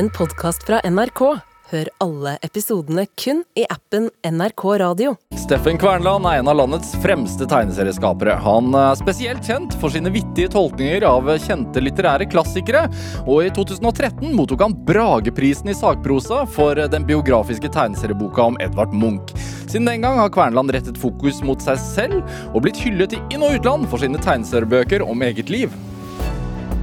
en podkast fra NRK. Hør alle episodene kun i appen NRK Radio. Steffen Kvernland er en av landets fremste tegneserieskapere. Han er spesielt kjent for sine vittige tolkninger av kjente litterære klassikere, og i 2013 mottok han Brageprisen i sakprosa for den biografiske tegneserieboka om Edvard Munch. Siden den gang har Kvernland rettet fokus mot seg selv og blitt hyllet i inn- og utland for sine tegneseriebøker om eget liv.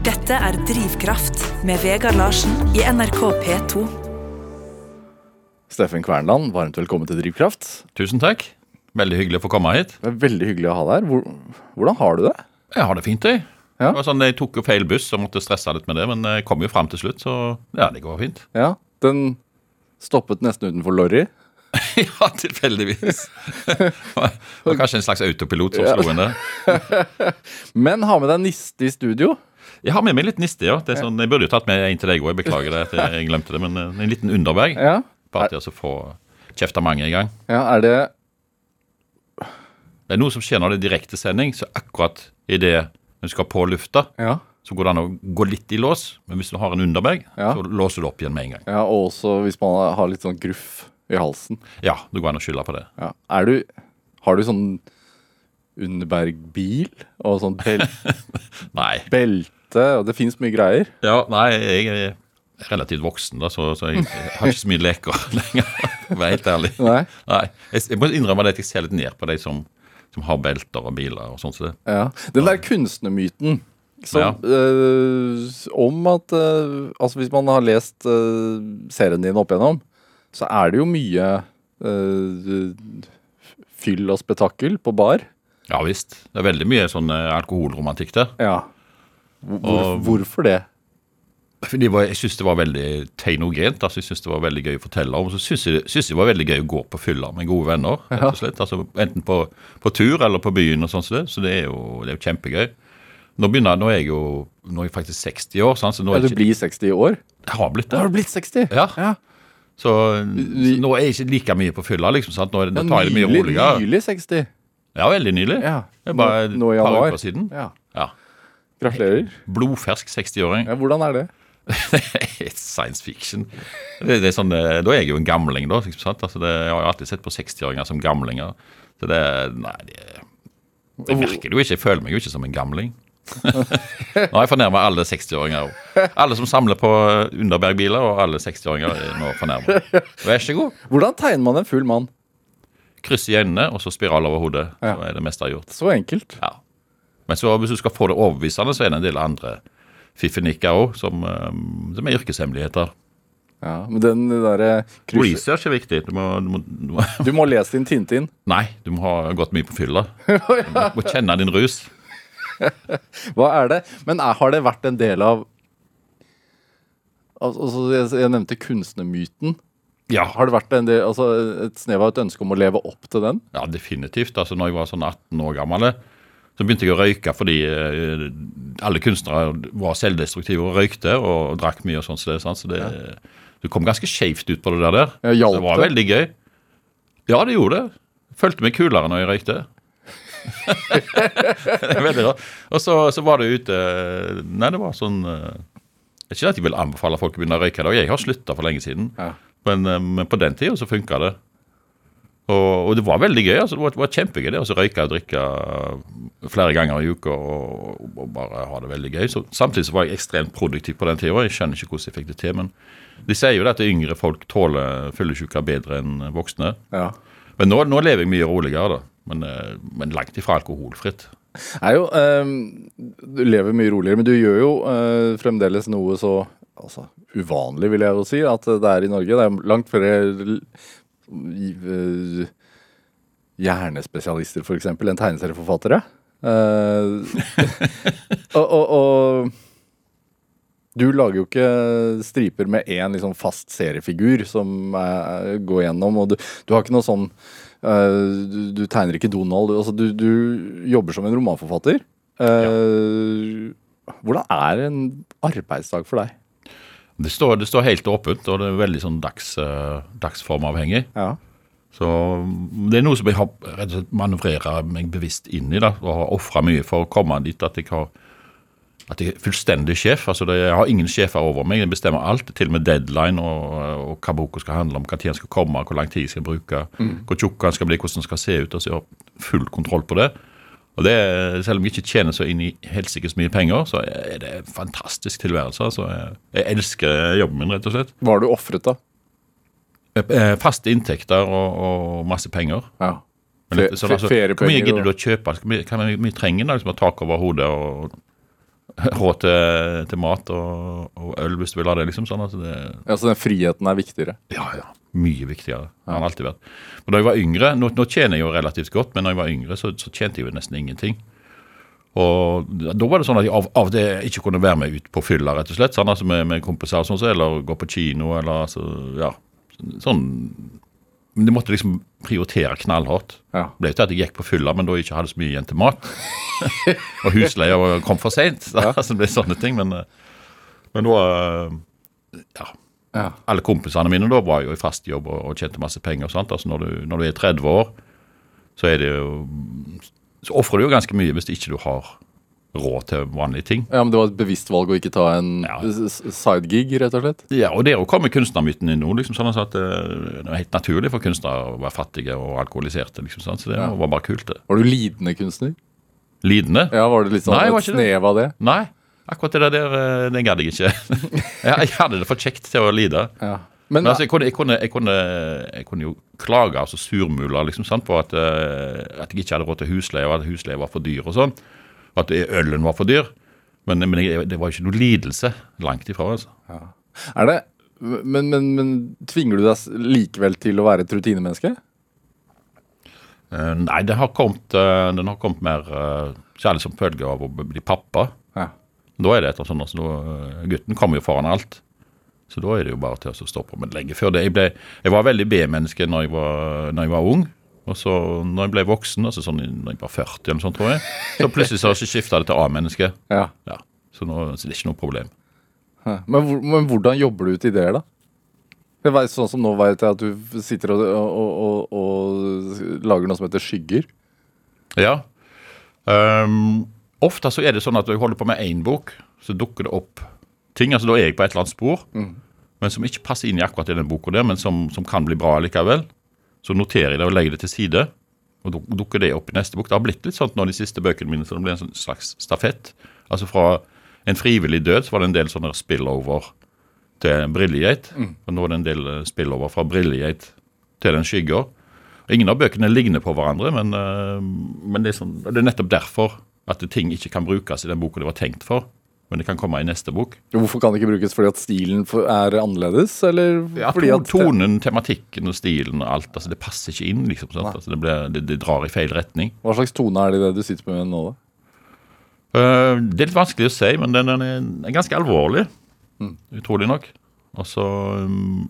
Dette er Drivkraft med Vegard Larsen i NRK P2. Steffen Kvernland, varmt velkommen til Drivkraft. Tusen takk. Veldig hyggelig å få komme hit. Det er veldig hyggelig å ha deg her. Hvor, hvordan har du det? Jeg har det fint, jeg. Ja. Det var sånn, Jeg tok jo feil buss og måtte stresse litt med det, men jeg kom jo fram til slutt, så ja, det går fint. Ja, Den stoppet nesten utenfor Lorry. ja, tilfeldigvis. Det var kanskje en slags autopilot som slo inn der. Men ha med deg niste i studio. Jeg har med meg litt niste, ja. Det er sånn, jeg burde jo tatt med en til deg òg, jeg beklager det at jeg glemte det, men eh, en liten underberg. Ja, Bare til å få kjefta mange i gang. ja Er det Det er noe som skjer når det er direktesending, så akkurat idet du skal på lufta, Ja. så går det an å gå litt i lås. Men hvis du har en underberg, Ja. så låser du opp igjen med en gang. ja og også hvis man har litt sånn gruff i halsen. Ja, det går an å skylde på det. Ja. Er du Har du sånn Underberg-bil og sånn bel Nei. belte, og det fins mye greier? Ja, nei, jeg er relativt voksen, da, så, så jeg har ikke så mye leker lenger. Være helt ærlig. Nei? Nei, jeg, jeg må innrømme det at jeg ser litt ned på de som, som har belter og biler og sånt. Så det. Ja. Den der kunstnermyten som, Ja. øh, om at øh, Altså, hvis man har lest øh, serien din opp igjennom, så er det jo mye fyll og spetakkel på bar. Ja visst. Det er veldig mye sånn alkoholromantikk der. Ja. Hvor, hvorfor det? Fordi var, jeg syns det var veldig tegnogent. altså Jeg synes det var veldig gøy å fortelle om. Så syns jeg, synes det var veldig gøy å gå på fylla med gode venner. rett og slett. Altså Enten på, på tur eller på byen og som. Så det er jo, det er jo kjempegøy. Nå begynner, nå er jeg jo nå er jeg faktisk 60 år, sant? så nå Ja, er du jeg ikke, blir 60 i år? jeg har blitt det. Har du blitt 60? Ja. ja. Så, så nå er jeg ikke like mye på fylla, liksom. sant? Nå, det- nå tar jeg det mye roligere. nylig 60. Ja, veldig nylig. Ja. Er bare Nå- nå i et par uker siden. Ja. Ja. Gratulerer. Blodfersk 60-åring. Ja, hvordan er det? Science fiction. Det, det er sånn, eh, da er jeg jo en gamling, da. Sant? Altså det, jeg har alltid sett på 60-åringer som gamlinger. Så det Nei, det, det virker jo ikke. Jeg føler meg jo ikke som en gamling. nå har jeg fornærma alle 60-åringer. Alle som samler på Underberg-biler, og alle 60-åringer er nå fornærma. Vær så god. Hvordan tegner man en full mann? Kryss i øynene, og så spiral over hodet. Ja. Så er det meste jeg har gjort. Så enkelt. Ja. Men så hvis du skal få det overbevisende, så er det en del andre fiffenikker òg, som, eh, som er yrkeshemmeligheter. Ja, men den derre kryss... Research er viktig. Du må, du må, du må Du må lese din Tintin. Nei, du må ha gått mye på fylla. Du må, må kjenne din rus. Hva er det? Men er, har det vært en del av Altså, jeg, jeg nevnte kunstnermyten. Ja, Har det vært en del, altså, et snev av et ønske om å leve opp til den? ja definitivt. Altså, når jeg var sånn 18 år gammel, så begynte jeg å røyke fordi eh, alle kunstnere var selvdestruktive og røykte og drakk mye og sånn. Så det, sant? så det, du kom ganske skjevt ut på det der. Ja, hjalp det var veldig gøy. Ja, det gjorde det. Følte meg kulere når jeg røykte. det er veldig rart. Og så, så var det ute Nei, det var sånn eh, Ikke at jeg vil anbefale folk å begynne å røyke i dag. Jeg har slutta for lenge siden. Ja. Men, eh, men på den tida så funka det. Og, og det var veldig gøy. altså Det var, det var kjempegøy det å røyke og drikke flere ganger i uka og, og bare ha det veldig gøy. Så, samtidig så var jeg ekstremt produktiv på den tida. Jeg skjønner ikke hvordan jeg fikk det til. Men de sier jo det at yngre folk tåler fyllesyke bedre enn voksne. Ja. Men nå, nå lever jeg mye roligere, da. Men, eh, men langt ifra alkoholfritt. Jo, um, du lever mye roligere, men du gjør jo uh, fremdeles noe så altså, uvanlig, vil jeg jo si, at det er i Norge. Det er langt flere hjernespesialister, f.eks., enn tegneserieforfattere. Uh, og, og, og du lager jo ikke striper med én liksom fast seriefigur som uh, går gjennom, og du, du har ikke noe sånn uh, du, du tegner ikke Donald. Altså, du, du jobber som en romanforfatter. Ja. Hvordan er en arbeidsdag for deg? Det står, det står helt åpent, og det er veldig sånn dags, eh, dagsformavhengig. Ja. Så det er noe som jeg har rett og slett manøvrerer meg bevisst inn i, da, og har ofra mye for å komme dit at jeg har at jeg er fullstendig sjef. altså det, Jeg har ingen sjefer over meg. Jeg bestemmer alt. Til og med deadline og, og hva boka skal handle om, når den skal komme, hvor lang tid jeg skal bruke, hvor tjukk den skal bli, hvordan den skal se ut. altså Jeg har full kontroll på det. Og det, Selv om jeg ikke tjener så inn i helsikes mye penger, så er det en fantastisk tilværelse. altså Jeg, elsker jobben min, rett og slett. Hva har du ofret, da? Eh, Faste inntekter og, og masse penger. Ja. Men Fe- fe- altså, Hvor mye gidder du å kjøpe? Hvor mye, trenger du liksom, tak over hodet og råd til, til mat og, og øl hvis du vil ha det? liksom sånn Altså, det, ja, Så den friheten er viktigere? Ja, ja. Mye viktigere. Det har han alltid vært. Men da jeg var yngre, Nå, nå tjener jeg jo relativt godt, men da jeg var yngre, så, så tjente jeg jo nesten ingenting. Og da var det sånn at jeg av, av det ikke kunne være med ut på fylla, rett og slett. Sånn, altså med, med kompiser og sånn, eller gå på kino, eller altså, ja. Sånn Men det måtte liksom prioritere knallhardt. Ja. Det ble jo til at jeg gikk på fylla, men da jeg ikke hadde så mye igjen til mat. og husleia kom for seint. Altså, det ble sånne ting. Men, eh, men da eh, Ja. Ja. Alle kompisene mine da var jo i fast jobb og, og tjente masse penger. Sant? Altså når, du, når du er 30 år, så er det jo Så ofrer du jo ganske mye hvis ikke du har råd til vanlige ting. ja, men det var et bevisst valg å ikke ta en Ja. sidegig, rett og slett? Ja, Og der kommer kunstnermyten inn nå. liksom sånn at eh, Det er helt naturlig for kunstnere å være fattige og alkoholiserte. liksom sånn, Så det Ja. var bare kult, det. Var du lidende kunstner? Lidende? Ja, Var det litt sånn Nei, et snev av det? Nei. Akkurat det der, den det gadd jeg ikke. jeg, hadde det for kjekt til å lide. Ja. Men, Men altså, jeg kunne, jeg kunne, jeg kunne, jeg kunne jo klage altså surmula liksom, sant, på at, eh, at jeg ikke hadde råd til husleie, og at husleie var for dyr og sånn. Og at ølen var for dyr. Men, men det var ikke noe lidelse. Langt ifra. altså. er det men, men, men tvinger du deg likevel til å være et rutinemenneske? Uh, nei, den har kommet, uh, den har kommet mer uh, særlig som følge av å bli pappa. Da er det et eller annet sånn altså, eh, Gutten kommer jo foran alt. Så da er det jo bare til å stå på. Men lenge før det Jeg, ble, jeg var veldig B-menneske når, når jeg var ung. Og så når jeg ble voksen, altså sånn når jeg var 40, eller sånt, tror jeg, så plutselig så skifta det til A-menneske. Ja. Ja, så, nå, så det er ikke noe problem. Men, men hvordan jobber du ut ideer, da? Det var sånn som nå vet jeg at du sitter og, og, og, og lager noe som heter skygger. Ja. Ehm, ofte så er det sånn at når jeg holder på med én bok, så dukker det opp ting. altså Da er jeg på et eller annet spor, men som ikke passer inn i akkurat i den boka der, men som, som kan bli bra likevel. Så noterer jeg det og legger det til side. Og dukker det opp i neste bok. Det har blitt litt sånn nå de siste bøkene mine, så det ble en sånn slags stafett. Altså fra en frivillig død så var det en del sånne spillover til Brillegate. Og nå er det en del eh, spillover fra Brillegate til Den skygger. Ingen av bøkene ligner på hverandre, men, eh, men det, er sånn, det er nettopp derfor at ting ikke kan brukes i den boka det var tenkt for. Men det kan komme i neste bok. Hvorfor kan det ikke brukes fordi at stilen er annerledes, eller Ja, fordi at Tonen, tematikken og stilen og alt. altså Det passer ikke inn. liksom sant? Altså, det, blir, det, det drar i feil retning. Hva slags tone er det i det du sitter med nå, da? Uh, det er litt vanskelig å si, men den, den er, er ganske alvorlig. Utrolig nok. Altså, um,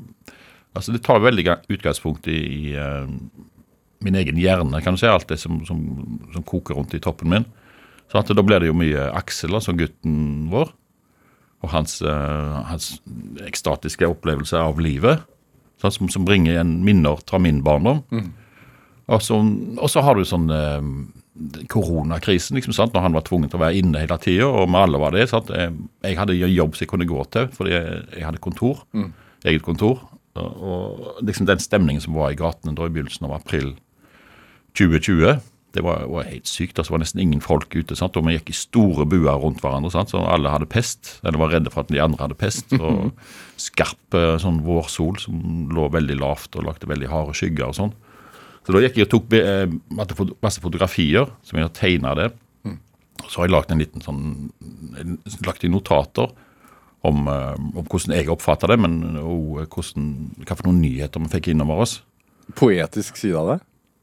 Altså, det tar veldig utgangspunkt i, i uh, min egen hjerne, kan du si. Alt det som, som, som koker rundt i toppen min. Så at da blir det jo mye Aksel, altså gutten vår. Og hans, eh, hans ekstatiske opplevelse av livet. Sånn, som, som bringer igjen minner fra min barndom. Og så, og så har du sånn eh, koronakrisen, liksom, sant? når han var tvunget til å være inne hele tida, og vi alle var det. Sant? Jeg, jeg hadde jobb som jeg kunne gå til, fordi jeg, jeg hadde kontor. Eget kontor. Og, og liksom den stemningen som var i gatene da i begynnelsen av april 2020, det var, var helt sykt. Altså, det var nesten ingen folk ute. Sant? Og vi gikk i store buer rundt hverandre, sant? så alle hadde pest. Eller var redde for at de andre hadde pest. Og skarp eh, sånn vårsol som lå veldig lavt og lagde veldig harde skygger og sånn. Så da gikk jeg og tok eh, masse fotografier som jeg har tegna det. Og Så har jeg lagd en liten sånn lagt inn notater om, eh, om hvordan jeg oppfatter det, men òg noen nyheter vi fikk innover oss. Poetisk side av det?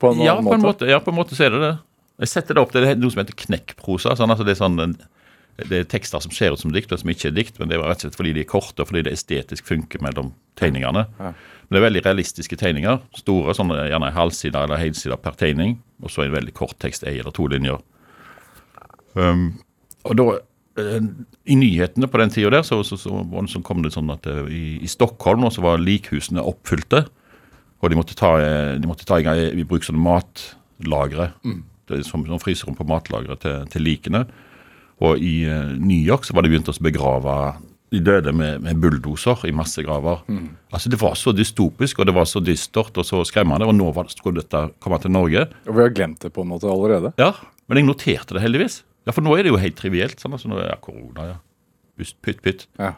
På en Ja, på en måte? måte, ja, på en måte så er det det. Jeg setter det opp, det er noe som heter knekkprosa. Sånn, altså det, er sånn, det er tekster som ser ut som dikt, og som ikke er dikt, men det er rett og slett fordi de er korte, og fordi det estetisk funker mellom tegningene. Men det er veldig realistiske tegninger. Store, sånn gjerne en halvside eller helside per tegning, og så en veldig kort tekst, ei eller to linjer. Um, og da, eh, I nyhetene på den tida der, så, så, så, så kom det sånn at eh, i, i Stockholm så var likhusene oppfylte. Og de måtte ta, eh, de måtte ta i i bruk sånne matlagre. mm. som, som fryserom på matlagre til, til likene. Og i eh, New York så var det begynt å begrave de døde med, med bulldoser i massegraver. Altså Det var så dystopisk og det var så dystert og så skremmende. Og nå var, skulle dette komme til Norge. Og vi har glemt det på en måte allerede. Ja, Men jeg noterte det heldigvis. Ja, For nå er det jo helt trivielt. sånn, altså nå er korona, ja. Pust, Pytt, pytt. Ja.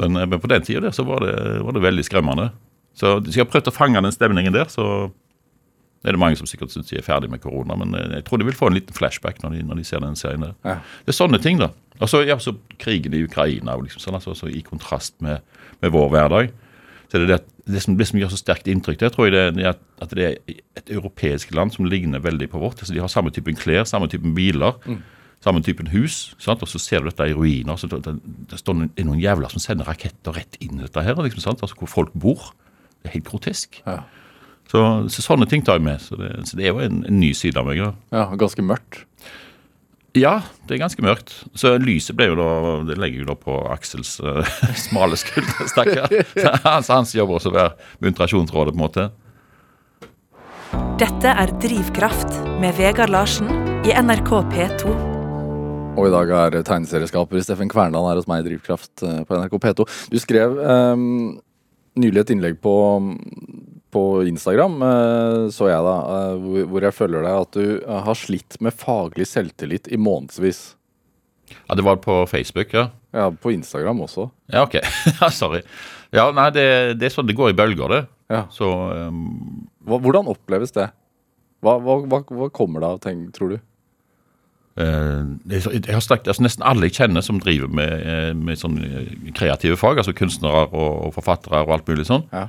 Men, eh, men på den tida så var det, var det veldig skremmende. Så hvis jeg har prøvd å fange den stemningen der, så er det mange som sikkert syns de er ferdig med korona. Men eh, jeg tror de vil få en liten flashback når de, når de ser den serien der. Ja. Det er sånne ting, da. Og så ja, så krigen i Ukraina, liksom sånn, altså, så i kontrast med, med vår hverdag. Så det, det, det, som, det som gjør så sterkt inntrykk det tror jeg det, det er at, det er et europeisk land som ligner veldig på vårt. Altså, de har samme typen klær, samme typen biler, samme typen hus. Sant? Og så ser du dette i ruiner. Så det, det, det står noen, det noen jævler som sender raketter rett inn i dette her, liksom, sant? Altså, hvor folk bor. Det er helt grotesk. Ja. Så, så sånne ting tar jeg med. Så det, så det er jo en, en ny side av meg. da. ja, ganske mørkt. Ja, det er ganske mørkt. Så lyset ble jo da Det legger jo da på Aksels uh, smale skulder, stakkar. Så hans jobb også å være muntrasjonsrådet, på en måte. Dette er Drivkraft med Vegard Larsen i NRK P2. Og i dag er tegneserieskaper Steffen Kverndal her hos meg i Drivkraft eh, på NRK P2. Du skrev eh, nylig et innlegg på, på Instagram, eh, så jeg da, eh, hvor, jeg følger deg at du eh, har slitt med faglig selvtillit i månedsvis. Ja, Det var på Facebook, ja. Ja, på Instagram også. Ja, ok. Sorry. Ja, nei, det, det er sånn det går i bølger, det. Ja. Så um, hvordan oppleves det? Hva, hva, hva kommer det av, tenk, tror du? eh, det er så- jeg har snakket, altså Nesten alle jeg kjenner som driver med, eh, med sånne eh, kreative fag, altså kunstnere og, og forfattere og alt mulig sånn, Ja.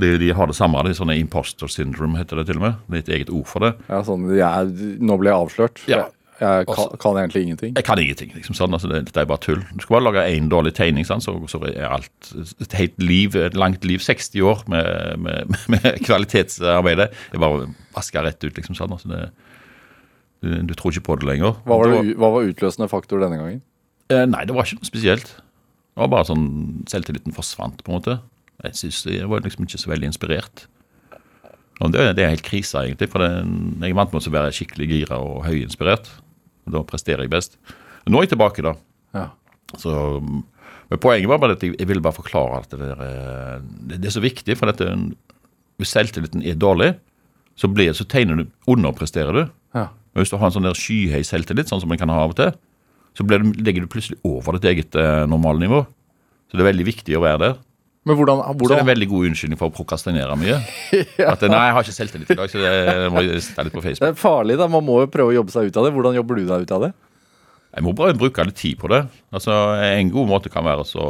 de, de har det samme. Det er sånne imposter syndrome, heter det til og med. Det er et eget ord for det. Ja, sånn, jeg, nå ble jeg avslørt. Ja. Jeg, jeg kan, Også- kan egentlig ingenting. Jeg kan ingenting. liksom sånn, altså det, Dette er bare tull. Du skal bare lage én dårlig tegning, sånn, Så, så er alt et helt liv, et langt liv, 60 år med, med, med kvalitetsarbeidet, er bare vaska rett ut. liksom sånn, altså det, du, tror ikke på det lenger. Hva var, Det hva var utløsende faktor denne gangen? Eh, nei, det var ikke noe spesielt. Det var bare sånn Selvtilliten forsvant, på en måte. Jeg synes jeg var liksom ikke så veldig inspirert. Og det, det er helt krise, egentlig. For det, jeg er vant med å være skikkelig gira og høyinspirert. Og Da presterer jeg best. Nå er jeg tilbake, da. Ja. Så, men poenget var bare at jeg, jeg ville bare forklare at det, der, eh, det, det er så viktig. For dette, hvis selvtilliten er dårlig, så, blir, så tegner du, underpresterer du. Ja. Men hvis du har en sånn der skyhøy selvtillit, sånn som man kan ha av og til, så blir du, legger du plutselig over ditt eget eh, normalnivå. Så det er veldig viktig å være der. Men hvordan, Så det er en veldig god unnskyldning for å prokrastinere mye. At nei, jeg har ikke selvtillit i dag, så det må jeg sitte litt på Facebook. Det er farlig, da. Man må jo prøve å jobbe seg ut av det. Hvordan jobber du deg ut av det? Jeg må bare bruke litt tid på det. Altså, En god måte kan være så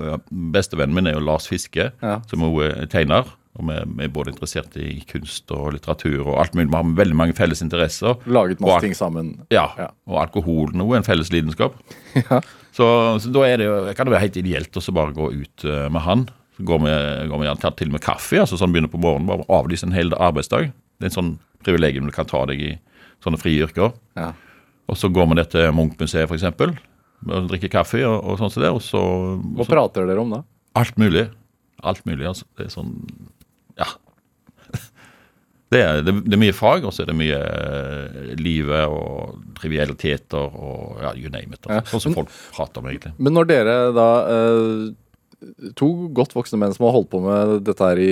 eh, Bestevennen min er jo Lars Fiske, Ja. som er tegner. Og vi vi er både interessert i kunst og litteratur og alt mulig. Vi har veldig mange felles interesser. Laget masse ting sammen. Ja, Ja. og alkohol nå er en felles lidenskap. så, så da det kan det være helt ideelt å bare gå ut eh, med han. Så går vi, går vi gjerne til med kaffe, altså sånn begynner på morgenen. Bare avlyse en hel arbeidsdag. Det er en sånn privilegium du kan ta deg i sånne frie yrker. Ja. Og så går vi ned til Munch-museet, f.eks. Drikker kaffe og, og sånn som det. Og så, Hva og så prater dere om da? alt mulig. Alt mulig, altså. Det er sånn Ja. Det er, det, det er mye fag, og så er det mye eh, livet og trivialiteter og ja, you name it. Ja. Altså. Sånn som folk prater om, egentlig. Men når dere da eh, To godt voksne menn som har holdt på med dette her i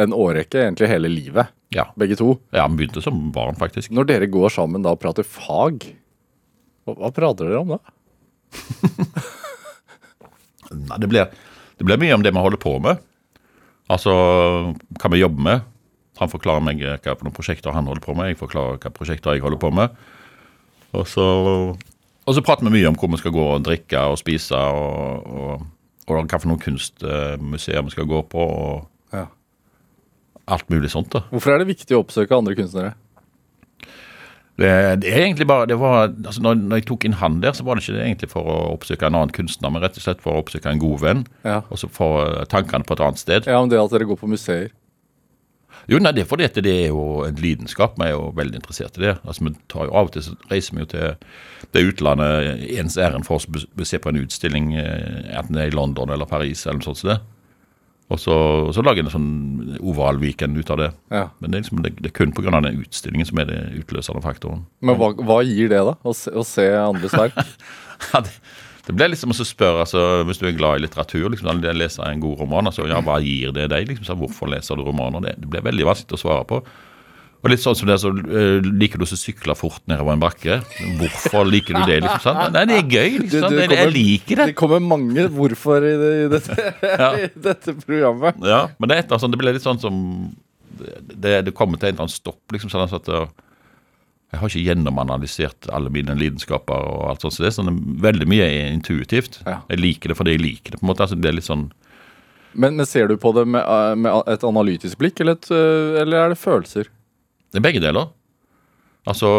en årrekke, egentlig hele livet, Ja. begge to. ja, vi begynte som barn, faktisk. Når dere går sammen da og prater fag, hva, hva prater dere om da? Nei, det blir, det blir mye om det vi holder på med. Altså hva vi jobber med. Han forklarer meg hva for noen prosjekter han holder på med. Jeg forklarer hva prosjekter jeg holder på med. Og så, og så prater vi mye om hvor vi skal gå og drikke og spise, og, og, og hva for noen kunstmuseer vi skal gå på, og Ja. alt mulig sånt. da. Hvorfor er det viktig å oppsøke andre kunstnere? Det, det er egentlig bare, det var, altså når, når jeg tok inn han der, så var det ikke egentlig for å oppsøke en annen kunstner, men rett og slett for å oppsøke en god venn, Ja. og så få tankene på et annet sted. Ja, men det at dere går på museer. Jo, nei, det er fordi at det er jo en lidenskap. Vi er jo veldig interessert i det. Altså, vi tar jo Av og til så reiser vi jo til det utlandet ens ærend for oss å se på en utstilling, eh, enten det er i London eller Paris eller noe sånt. Så. Og så, så lager en sånn oval-weekend ut av det. Ja. Men det er, liksom, det, det er kun pga. den utstillingen som er det utløsende faktoren. Men hva, hva gir det, da? Å se, å se andres verk? Ja, det, det ble liksom å spørre, altså, Hvis du er glad i litteratur, liksom, eller leser en god roman, altså, ja, hva gir det deg? liksom, så Hvorfor leser du romaner? Det, det ble veldig vanskelig å svare på. Og litt sånn som det, så øh, Liker du å sykle fort nedover en bakke? Hvorfor liker du det? liksom, sant? Nei, det er gøy. liksom, sant? Jeg, jeg liker det. Det kommer mange hvorfor i, det, i, dette, Ja. i dette programmet. Ja, men det er et sånn, det ble litt sånn som Det, det kommer til en eller annen stopp. liksom sånn at øh, Jeg har ikke gjennomanalysert alle mine lidenskaper og alt sånt. Så det er sånn, veldig mye er intuitivt. Ja. Jeg liker det fordi jeg liker det. på en måte, altså Det er litt sånn Men, men ser du på det med, eh, med et analytisk blikk, eller, et, øh, eller er det følelser? Det er begge deler. Altså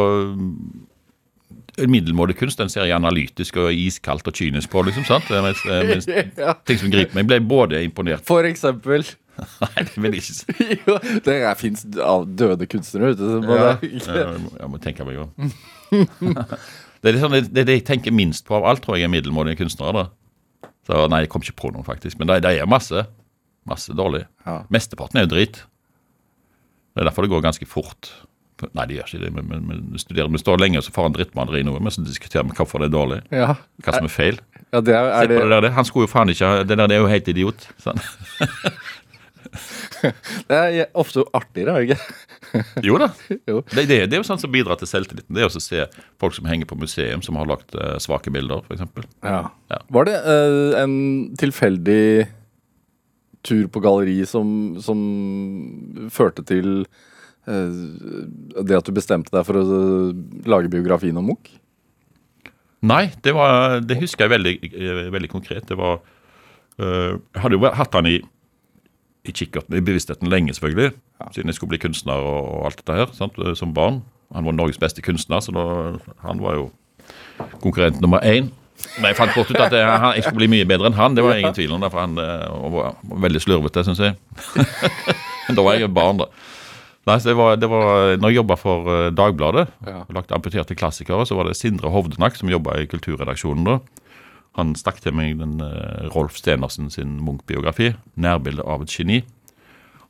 Middelmådig kunst den ser jeg analytisk og iskaldt og kynisk på. liksom, sant? Mens, mens Ja. ting som griper meg, Jeg ble både imponert For eksempel Nei, det vil jeg ikke si. jo, Det fins døde kunstnere ute. Ja, jeg må- jeg må tenke meg om. Det er det, sånn, det det jeg tenker minst på av alt, tror jeg, er middelmådige kunstnere. da. Så Nei, jeg kom ikke på noen, faktisk. Men det, det er masse. Masse dårlig. Ja. Mesteparten er jo drit. Det er derfor det går ganske fort. Nei, det gjør ikke det. Men, men, men studerer, vi står lenge og så får han drittmaleri noe, men så diskuterer vi hvorfor det er dårlig. Ja, Hva som er feil. ja det er, er det det, der. Han skulle jo faen ikke Det der det er jo helt idiot. Sånn. Det er ofte artigere, er det ikke? Jo da. Jo. Det, det, det er jo sånn som bidrar til selvtilliten. Det er også å se folk som henger på museum, som har lagt uh, svake bilder, f.eks. Ja. Ja. Var det uh, en tilfeldig tur på galleri som, som førte til uh, det at du bestemte deg for å lage biografien om Munch? Nei, det, var, det husker jeg veldig, veldig konkret. Det var Jeg hadde jo hatt han i, i kikkerten, i bevisstheten lenge, selvfølgelig. Siden jeg skulle bli kunstner og, og alt dette her, sant, eh, som barn. Han var Norges beste kunstner, så da, han var jo konkurrent nummer én. Men jeg fant fort ut at jeg, han, jeg skulle bli mye bedre enn han. Det var ingen tvil om for han eh, var, veldig slurvete, syns jeg. Men da var jeg jo barn, da. Nei, det var, det var Når jeg jobba for eh, Dagbladet, Ja. lagde amputerte klassikere, så var det Sindre Hovdenak som jobba i kulturredaksjonen da. Han stakk til meg den eh, Rolf Stenersen sin Munch-biografi, 'Nærbilde av et geni'.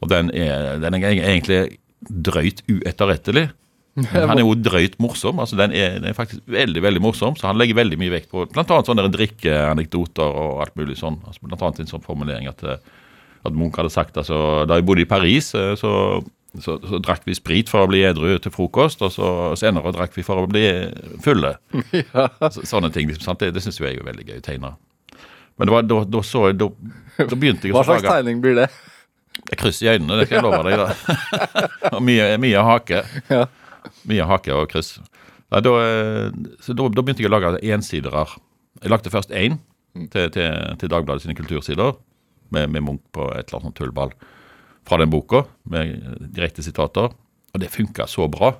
Og den er, den er egentlig drøyt uetterrettelig. Men han er jo drøyt morsom. altså den er, den er faktisk veldig veldig morsom, så han legger veldig mye vekt på bl.a. sånne drikkeanekdoter og alt mulig sånn. altså annet en sånn formulering at, eh, at Munch hadde sagt altså, Da jeg bodde i Paris, eh, så, så, så drakk vi sprit for å bli edru til frokost, og så senere drakk vi for å bli fulle. Så, sånne ting. liksom, sant? Det, det syns jeg er jo veldig gøy å tegne. Men det var, da, da så jeg, da, da begynte jeg å Hva slags tegning blir det? jeg kryss i øynene, det skal jeg love deg. da. og mye, mye hake. Ja. Mye hake og kryss. Da, da, eh, så da, da begynte jeg å lage ensidere. Jeg lagde først én til, til, til Dagbladet sine kultursider, med, med Munch på et eller annet tullball fra den boka, med direkte sitater. Og det funka så bra.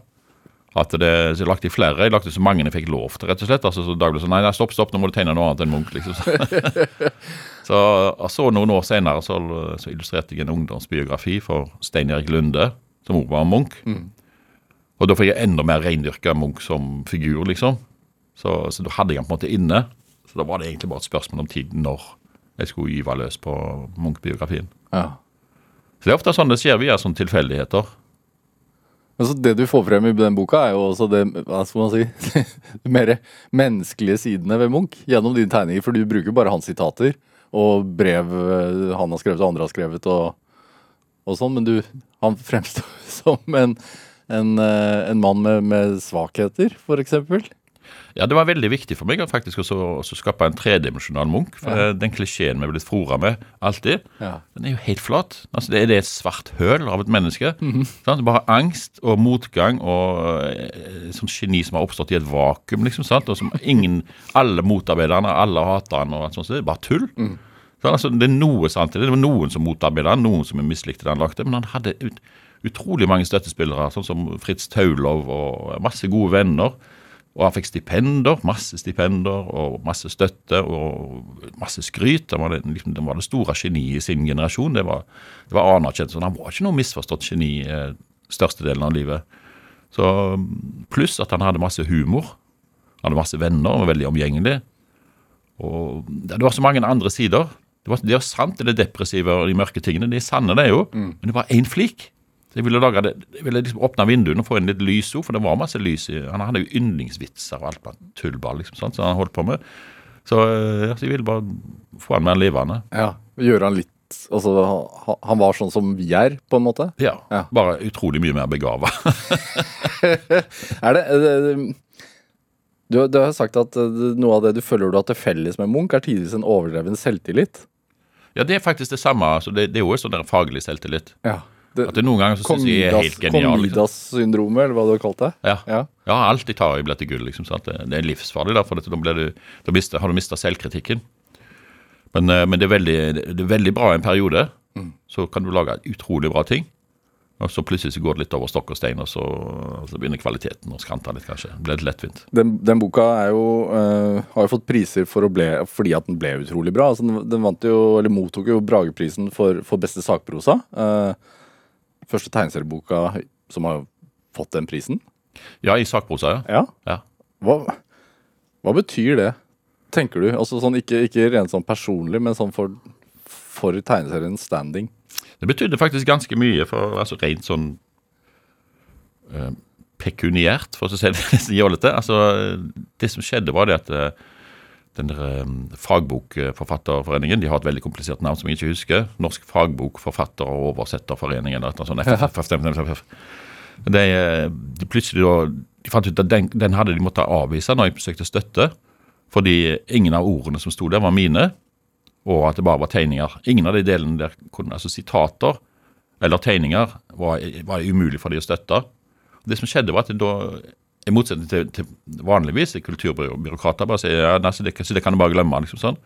At det, så Jeg lagde flere. Jeg lagde så mange jeg fikk lov til, rett og slett. Altså, så Dagbladet sa nei, nei, stopp, stopp, nå må du tegne noe annet enn Munch. liksom. så, altså, så noen år senere så, så illustrerte jeg en ungdomsbiografi for Stein Erik Lunde, som også var Munch. Og da fikk jeg enda mer reindyrka Munch som figur, liksom. Så, så da hadde jeg han på en måte inne. Så da var det egentlig bare et spørsmål om tid når jeg skulle gyve løs på Munch-biografien. Ja. Så det er ofte sånn det skjer via sånne tilfeldigheter. Altså det du får frem i den boka, er jo også det hva skal man si, de mer menneskelige sidene ved Munch gjennom dine tegninger. For du bruker bare hans sitater og brev eh, han har skrevet og andre har skrevet og, og sånn. Men du, han fremstår som en, en, eh, en mann med, med svakheter, eksempel. Ja, det var veldig viktig for meg å faktisk også, også skape en tredimensjonal Munch. For Ja. Den klisjeen vi er blitt fora med alltid, Ja. den er jo helt flat. Altså, det, er, det er et svart høl av et menneske. sant? Bare angst og motgang og eh, sånn geni som har oppstått i et vakuum, liksom. sant? Og som ingen, Alle motarbeider han, alle hater han, og alt sånt. Så det er bare tull. Så, altså, det er noe sant i det. Det var noen som motarbeidet han, noen som mislikte det han lagde, men han hadde ut, utrolig mange støttespillere, sånn som Fritz Taulov og masse gode venner. Og han fikk stipender, masse stipender og masse støtte og masse skryt. Han var det, liksom, han var det store geniet i sin generasjon. Det var, det var anerkjent. Så han var ikke noe misforstått geni eh, størstedelen av livet. Så Pluss at han hadde masse humor. Han hadde masse venner var veldig omgjengelig. Og det det var så mange andre sider Det var, det var sant, det er depressive og de mørke tingene. De er sanne, det er jo. Men det var én flik. Så jeg ville, lage det, jeg ville liksom åpne vinduene og få inn litt lys òg, for det var masse lys i Han hadde jo yndlingsvitser og alt på tullball, liksom, sånn, som han holdt på med. Så, eh, så jeg ville bare få han mer levende. Ja, Gjøre han litt Altså, han var sånn som vi er, på en måte? Ja, Ja. Bare utrolig mye mer begava. Er det, det du, du har sagt at eh, noe av det du føler du har til felles med Munch, er tidvis en overdreven selvtillit. ja, det er faktisk det samme. Altså, det, det er jo sånn der faglig selvtillit. Ja. Det, At det noen ganger så syns jeg er helt genial. Liksom. Komidas-syndromet, eller hva du har kalt det? Ja. Ja. ja, alt jeg tar i blir til gull. Liksom, sant? Det, det er livsfarlig, da, for dette, da, du, da mister, har du mista selvkritikken. Men, eh, men det, er veldig, det er veldig bra en periode. Så kan du lage utrolig bra ting. Og så plutselig så går det litt over stokk og stein, og så, og så begynner kvaliteten å skrante litt, kanskje. Det blir litt lettvint. Den, den boka jo, eh, har jo fått priser for ble, fordi at den ble utrolig bra. Altså, den, den vant jo, eller mottok jo Brageprisen for, for beste sakprosa. Eh, første tegneserieboka som har fått den prisen. Ja, i sakprosa, ja. Ja. Hva, hva betyr det, tenker du? Altså sånn, ikke, ikke rent sånn personlig, men sånn for, for tegneseriens standing. Det betydde faktisk ganske mye, for altså rent sånn eh, pekuniært, for å si det nesten jålete. Altså, det som skjedde, var det at eh, den der, eh, fagbokforfatterforeningen De har et veldig komplisert navn som jeg ikke husker. Norsk fagbokforfatter- og oversetterforening eller noe sånt. FFF. De, eh, de plutselig da de fant ut at den, den hadde de måttet avvise når jeg søkte støtte. Fordi ingen av ordene som sto der, var mine og at det bare var tegninger. Ingen av de delene der altså sitater eller tegninger var, var umulig for de å støtte. Det som skjedde var at da, i motsetning til, til vanligvis er kulturbyråkrater bare sier ja, nei, så, det, så det kan du bare glemme. liksom sånn.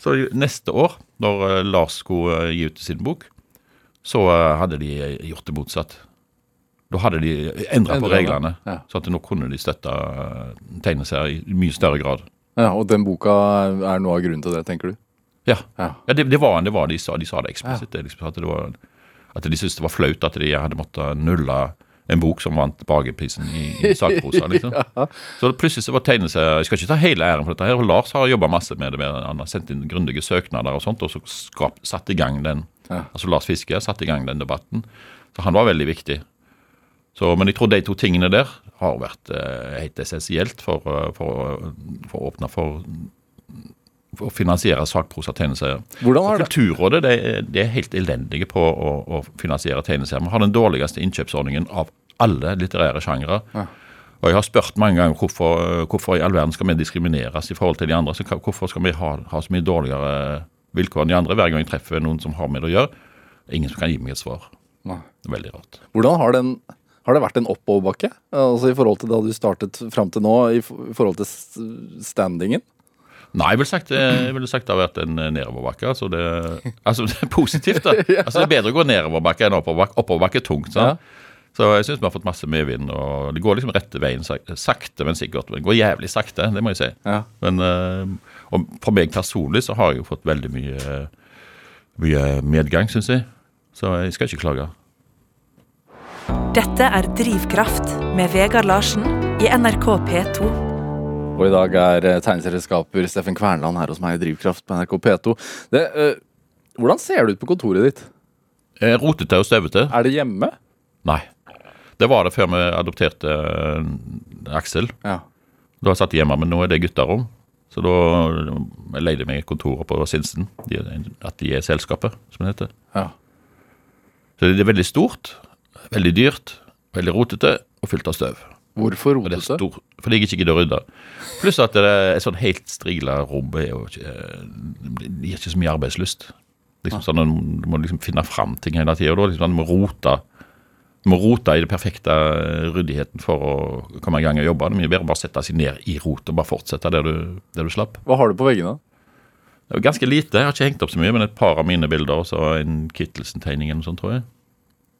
Så neste år, når eh, Lars skulle eh, gi ut sin bok, så eh, hadde de gjort det motsatt. Da hadde de endra på reglene, ja. så at nå kunne de støtte tegneserier i mye større grad. Ja, Og den boka er noe av grunnen til det, tenker du? Ja, Ja. ja det, det var det var de sa. De sa det eksplisitt. Liksom, at, det var, at de syntes det var flaut at de hadde måttet nulle en bok som vant Bageprisen i, i sakprosa. Liksom. Så plutselig så var tegneserier Jeg skal ikke ta hele æren for dette. her, og Lars har jobba masse med det. Med, han har sendt inn grundige søknader og sånt, og så skap, satt i gang den Ja. Altså Lars Fiske satte i gang den debatten. Så han var veldig viktig. Så, men jeg tror de to tingene der har vært eh, helt essensielt for, eh, for, for å åpne for å finansiere sakprosa tegneserier. Hvordan har det Kulturrådet de, de er helt elendige på å, å finansiere tegneserier. Vi har den dårligste innkjøpsordningen av alle litterære sjangre. Ja. Og jeg har spurt mange ganger hvorfor, hvorfor i all verden skal vi diskrimineres i forhold til de andre. Så hvorfor skal vi ha, ha så mye dårligere vilkår enn de andre hver gang jeg treffer noen som har med det å gjøre? Ingen som kan gi meg et svar. Nei. Veldig rart. Hvordan har, den, har det vært en oppoverbakke? Altså I forhold til da du startet fram til nå, i forhold til standingen? Nei, jeg ville sagt, jeg ville sagt det har vært en eh, nedoverbakke. Altså det, altså det er positivt, da. Altså Det er bedre å gå nedoverbakke enn oppoverbakke. Oppoverbakke er tungt. sant? Så jeg syns vi har fått masse medvind. og Det går liksom rette veien, sakte, men sikkert. Det går jævlig sakte, det må jeg si. Ja. Men eh, og for meg personlig så har jeg jo fått veldig mye, mye medgang, syns jeg. Så jeg skal ikke klage. Dette er Drivkraft med Vegard Larsen i NRK P2. Og i dag er eh, tegneserieskaper Steffen Kvernland her hos meg i Drivkraft på NRK P2. Det, øh, hvordan ser det ut på kontoret ditt? Eh, Rotete og støvete? Er det hjemme? Nei. Det var det før vi adopterte øh, Aksel. Ja. Da satt jeg hjemme, men nå er det gutterom. Så da leide jeg meg et kontor på Sinsen. De, at de er selskapet, som det heter. ja. Så det er veldig stort, veldig dyrt, veldig rotete og fylt av støv. Hvorfor rotete? det rotete? stor, fordi jeg ikke gidder å rydde. Pluss at det er et sånn helt strigla rom ikke, det gir ikke så mye arbeidslyst. Liksom sånn, at Du må liksom finne fram ting hele tida. Liksom, du må rote du må rote i det perfekte ryddigheten for å komme i gang og jobbe. Det er mye bedre å bare sette seg ned i rot og bare fortsette der du, der du slapp. Hva har du på veggene? Det er ganske lite. Jeg har ikke hengt opp så mye, men et par av mine bilder og så en Kittelsen-tegning eller noe sånt, tror jeg.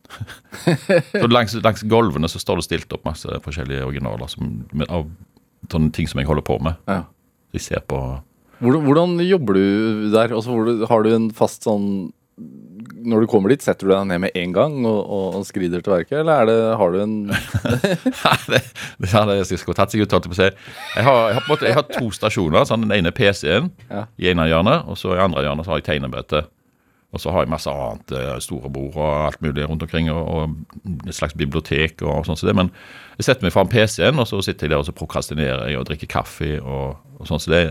så langs, langs gulvene så står det stilt opp masse forskjellige originaler som, av sånne ting som jeg holder på med. Ja. Jeg ser på Hvordan, hvordan jobber du der? Altså, du, har du en fast sånn når du kommer dit, setter du deg ned med en gang og, og, og skrider til verket, eller er det, har du en Nei, det, det hadde jeg skulle tatt seg ut, holdt jeg på å si. Jeg har, jeg har, måte, jeg har to stasjoner. Sånn, den ene PC-en Ja. i ene hjørnet, og så i andre hjørnet så har jeg tegnebrette. Og så har jeg masse annet, eh, store bord og alt mulig rundt omkring, og, og et slags bibliotek og sånn som det. Men jeg setter meg foran PC-en, og så sitter jeg der og så prokrastinerer jeg og drikker kaffe og, og sånn som det.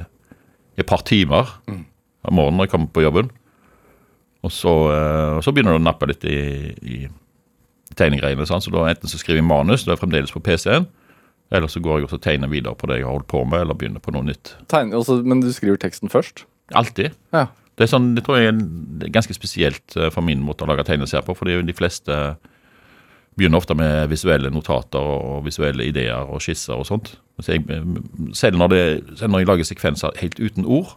I et par timer om morgenen når jeg kommer på jobben. Og så, eh, og så begynner det å nappe litt i, i tegningreiene. Sånn. Så da enten så skriver jeg manus, det er fremdeles på PC-en. Eller så går jeg også og tegner videre på det jeg har holdt på med, eller begynner på noe nytt. Tegner, også, Men du skriver teksten først? Alltid. Ja. Det sånn, det tror jeg er ganske spesielt eh, for min måte å lage tegneserier på. fordi de fleste begynner ofte med visuelle notater og visuelle ideer og skisser og sånt. Jeg, eh, selv, når det, selv når jeg lager sekvenser helt uten ord,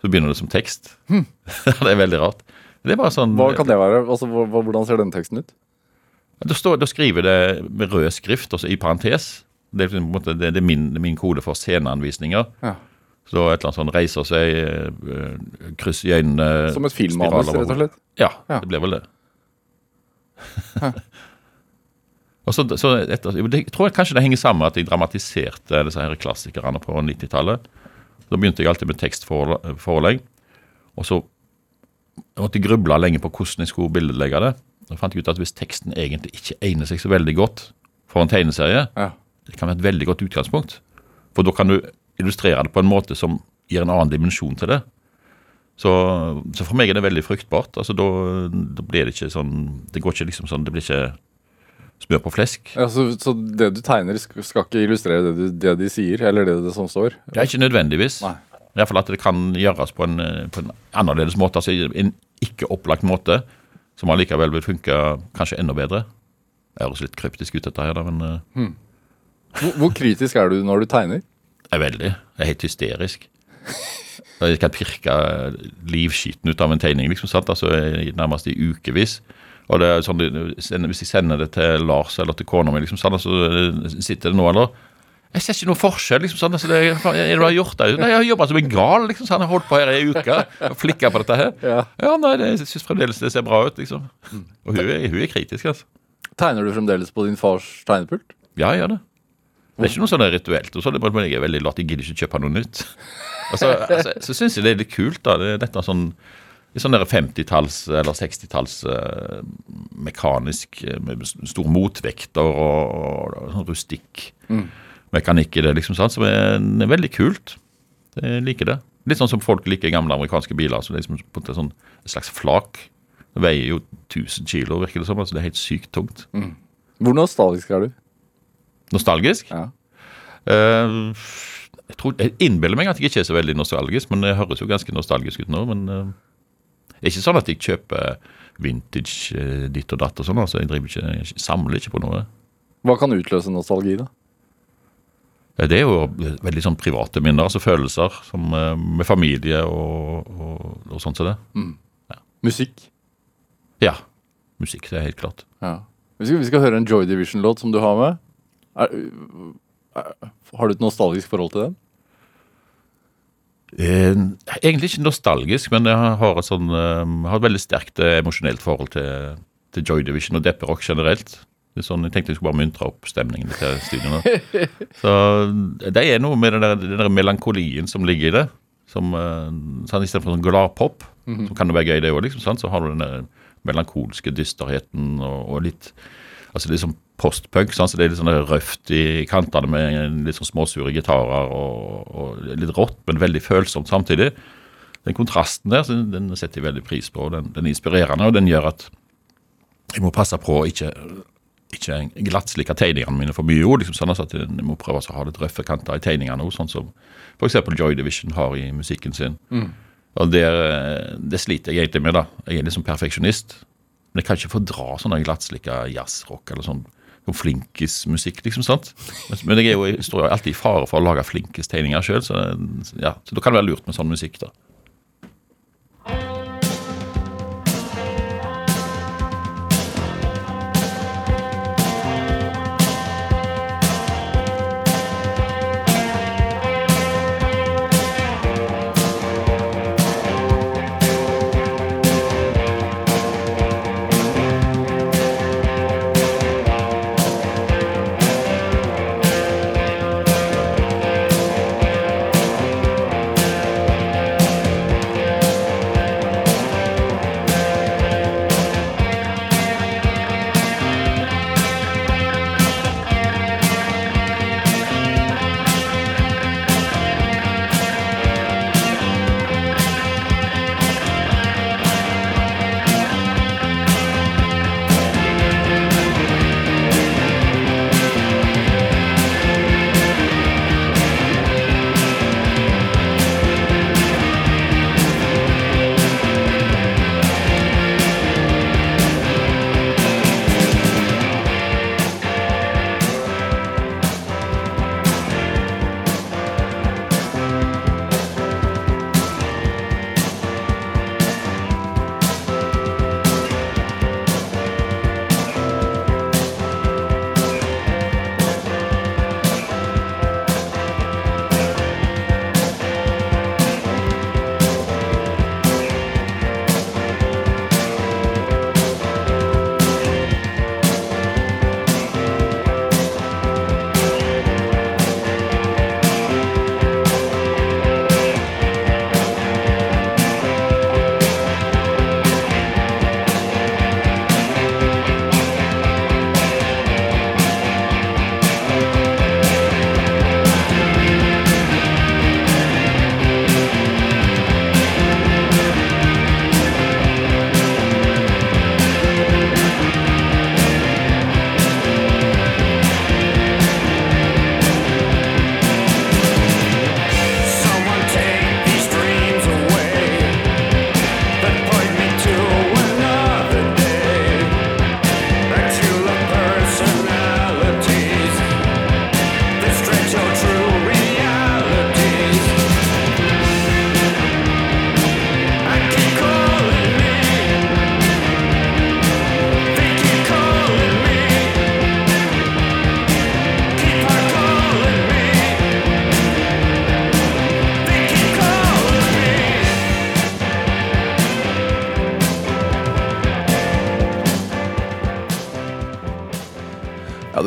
så begynner det som tekst. det er veldig rart. Det er sånn, Hva kan det være? Altså, hvordan ser den teksten ut? Da, står, da skriver det med rød skrift, altså i parentes. Det er, på en måte, det, det er, min, det er min kode for sceneanvisninger. Ja. Så et eller annet sånn reiser seg, eh, kryss i øynene Som et filmmanus, rett og slett? Ja, Ja. det blir vel det. og så, så etter, det, jeg tror kanskje det henger sammen med at jeg dramatiserte disse her klassikerne på 90-tallet. Da begynte jeg alltid med tekstforelegg. Og så måtte jeg gruble lenge på hvordan jeg skulle billedlegge det. Da fant jeg ut at hvis teksten egentlig ikke egner seg så veldig godt for en tegneserie, Ja. det kan være et veldig godt utgangspunkt. For da kan du illustrere det på en måte som gir en annen dimensjon til det. Så, så for meg er det veldig fruktbart. Altså da, da blir det ikke sånn Det går ikke liksom sånn Det blir ikke smør på flesk. Ja, så, så det du tegner, sk- skal ikke illustrere det, du, det de sier, eller det, det som står? Det er ikke nødvendigvis. Nei. I hvert fall at det kan gjøres på en, eh, på en annerledes måte. Altså en ikke opplagt måte, som allikevel vil funke kanskje enda bedre. Det høres litt kryptisk ut, dette her, da, men hmm. Hvor, hvor kritisk er du når du tegner? Jeg veldig. Jeg er helt hysterisk. Jeg kan pirke livskiten ut av en tegning, liksom, sant? Altså, nærmest i ukevis. Og det er sånn, Hvis jeg sender det til Lars eller til kona mi, liksom, så Altså, sitter det nå, eller Jeg ser ikke noe forskjell. liksom sånn, altså, det, er, er det du har gjort det? Nei, Jeg har jobba som en gal. liksom sånn, Jeg har holdt på her i ei uke og flikka på dette her. Ja. nei, det, Jeg syns fremdeles det ser bra ut, liksom. Og hun hun er kritisk, altså. Tegner du fremdeles på din fars tegnepult? Ja, jeg gjør det. Det er ikke noe sånn rituelt. og så er det bare Jeg er veldig lat, jeg gidder ikke kjøpe noe nytt. Og så, altså, så syns jeg det er litt kult. da, det, Dette sånn i sånn der 50-talls- eller 60-talls uh, mekanisk eh, med stor motvekter og, og, og sånn rustikk mekanikk i det, liksom, sant, som er, er veldig kult. Jeg liker det. Litt sånn som folk liker gamle amerikanske biler. så det er liksom på en sånn slags flak. Det veier jo 1000 kilo, virker det som. altså Det er helt sykt tungt. Hvor nostalgisk er du? Nostalgisk? Ja. Uh, jeg, tror, jeg innbiller meg at jeg ikke er så veldig nostalgisk, men det høres jo ganske nostalgisk ut nå. Men uh, det er ikke sånn at jeg kjøper vintage uh, ditt og datt og sånn. altså Jeg driver ikke, jeg samler ikke på noe. Hva kan utløse nostalgi, da? Det er jo veldig sånn private minner, altså følelser som, med familie og, og, og sånt som det. Musikk? Ja. Musikk, det er helt klart. Ja. Vi skal, vi skal høre en Joy Division-låt som du har med. Er, er, har du et nostalgisk forhold til den? Eh, egentlig ikke nostalgisk, men jeg har et, sånn, eh, har et veldig sterkt eh, emosjonelt forhold til, til Joy Division og Depperock generelt. Det er sånn, jeg tenkte jeg skulle bare muntre opp stemningen til nå. Så det er noe med den der, den der melankolien som ligger i det. Som, eh, sånn, Istedenfor sånn gladpop, som kan jo være gøy, det òg, liksom, så har du den der melankolske dysterheten og, og litt Altså det sånn postpunk, sant, så det er litt sånn røft i kantene med litt sånn småsure gitarer og, og litt rått, men veldig følsomt samtidig. Den kontrasten der den setter jeg veldig pris på. Den, den er inspirerende, og den gjør at jeg må passe på å ikke, ikke glattslikke tegningene mine for mye. jo, liksom sånn at Jeg må prøve å ha litt røffe kanter i tegningene, også, sånn som f.eks. Joy Division har i musikken sin. Og det, det sliter jeg egentlig med. da. Jeg er liksom perfeksjonist. Men jeg kan ikke fordra sånn glattslikka jazzrock eller sånn, flinkismusikk, liksom. sant? Men, jeg, jo, jeg står jo alltid i fare for å lage flinkistegninger sjøl, så, ja, så da kan det være lurt med sånn musikk. da.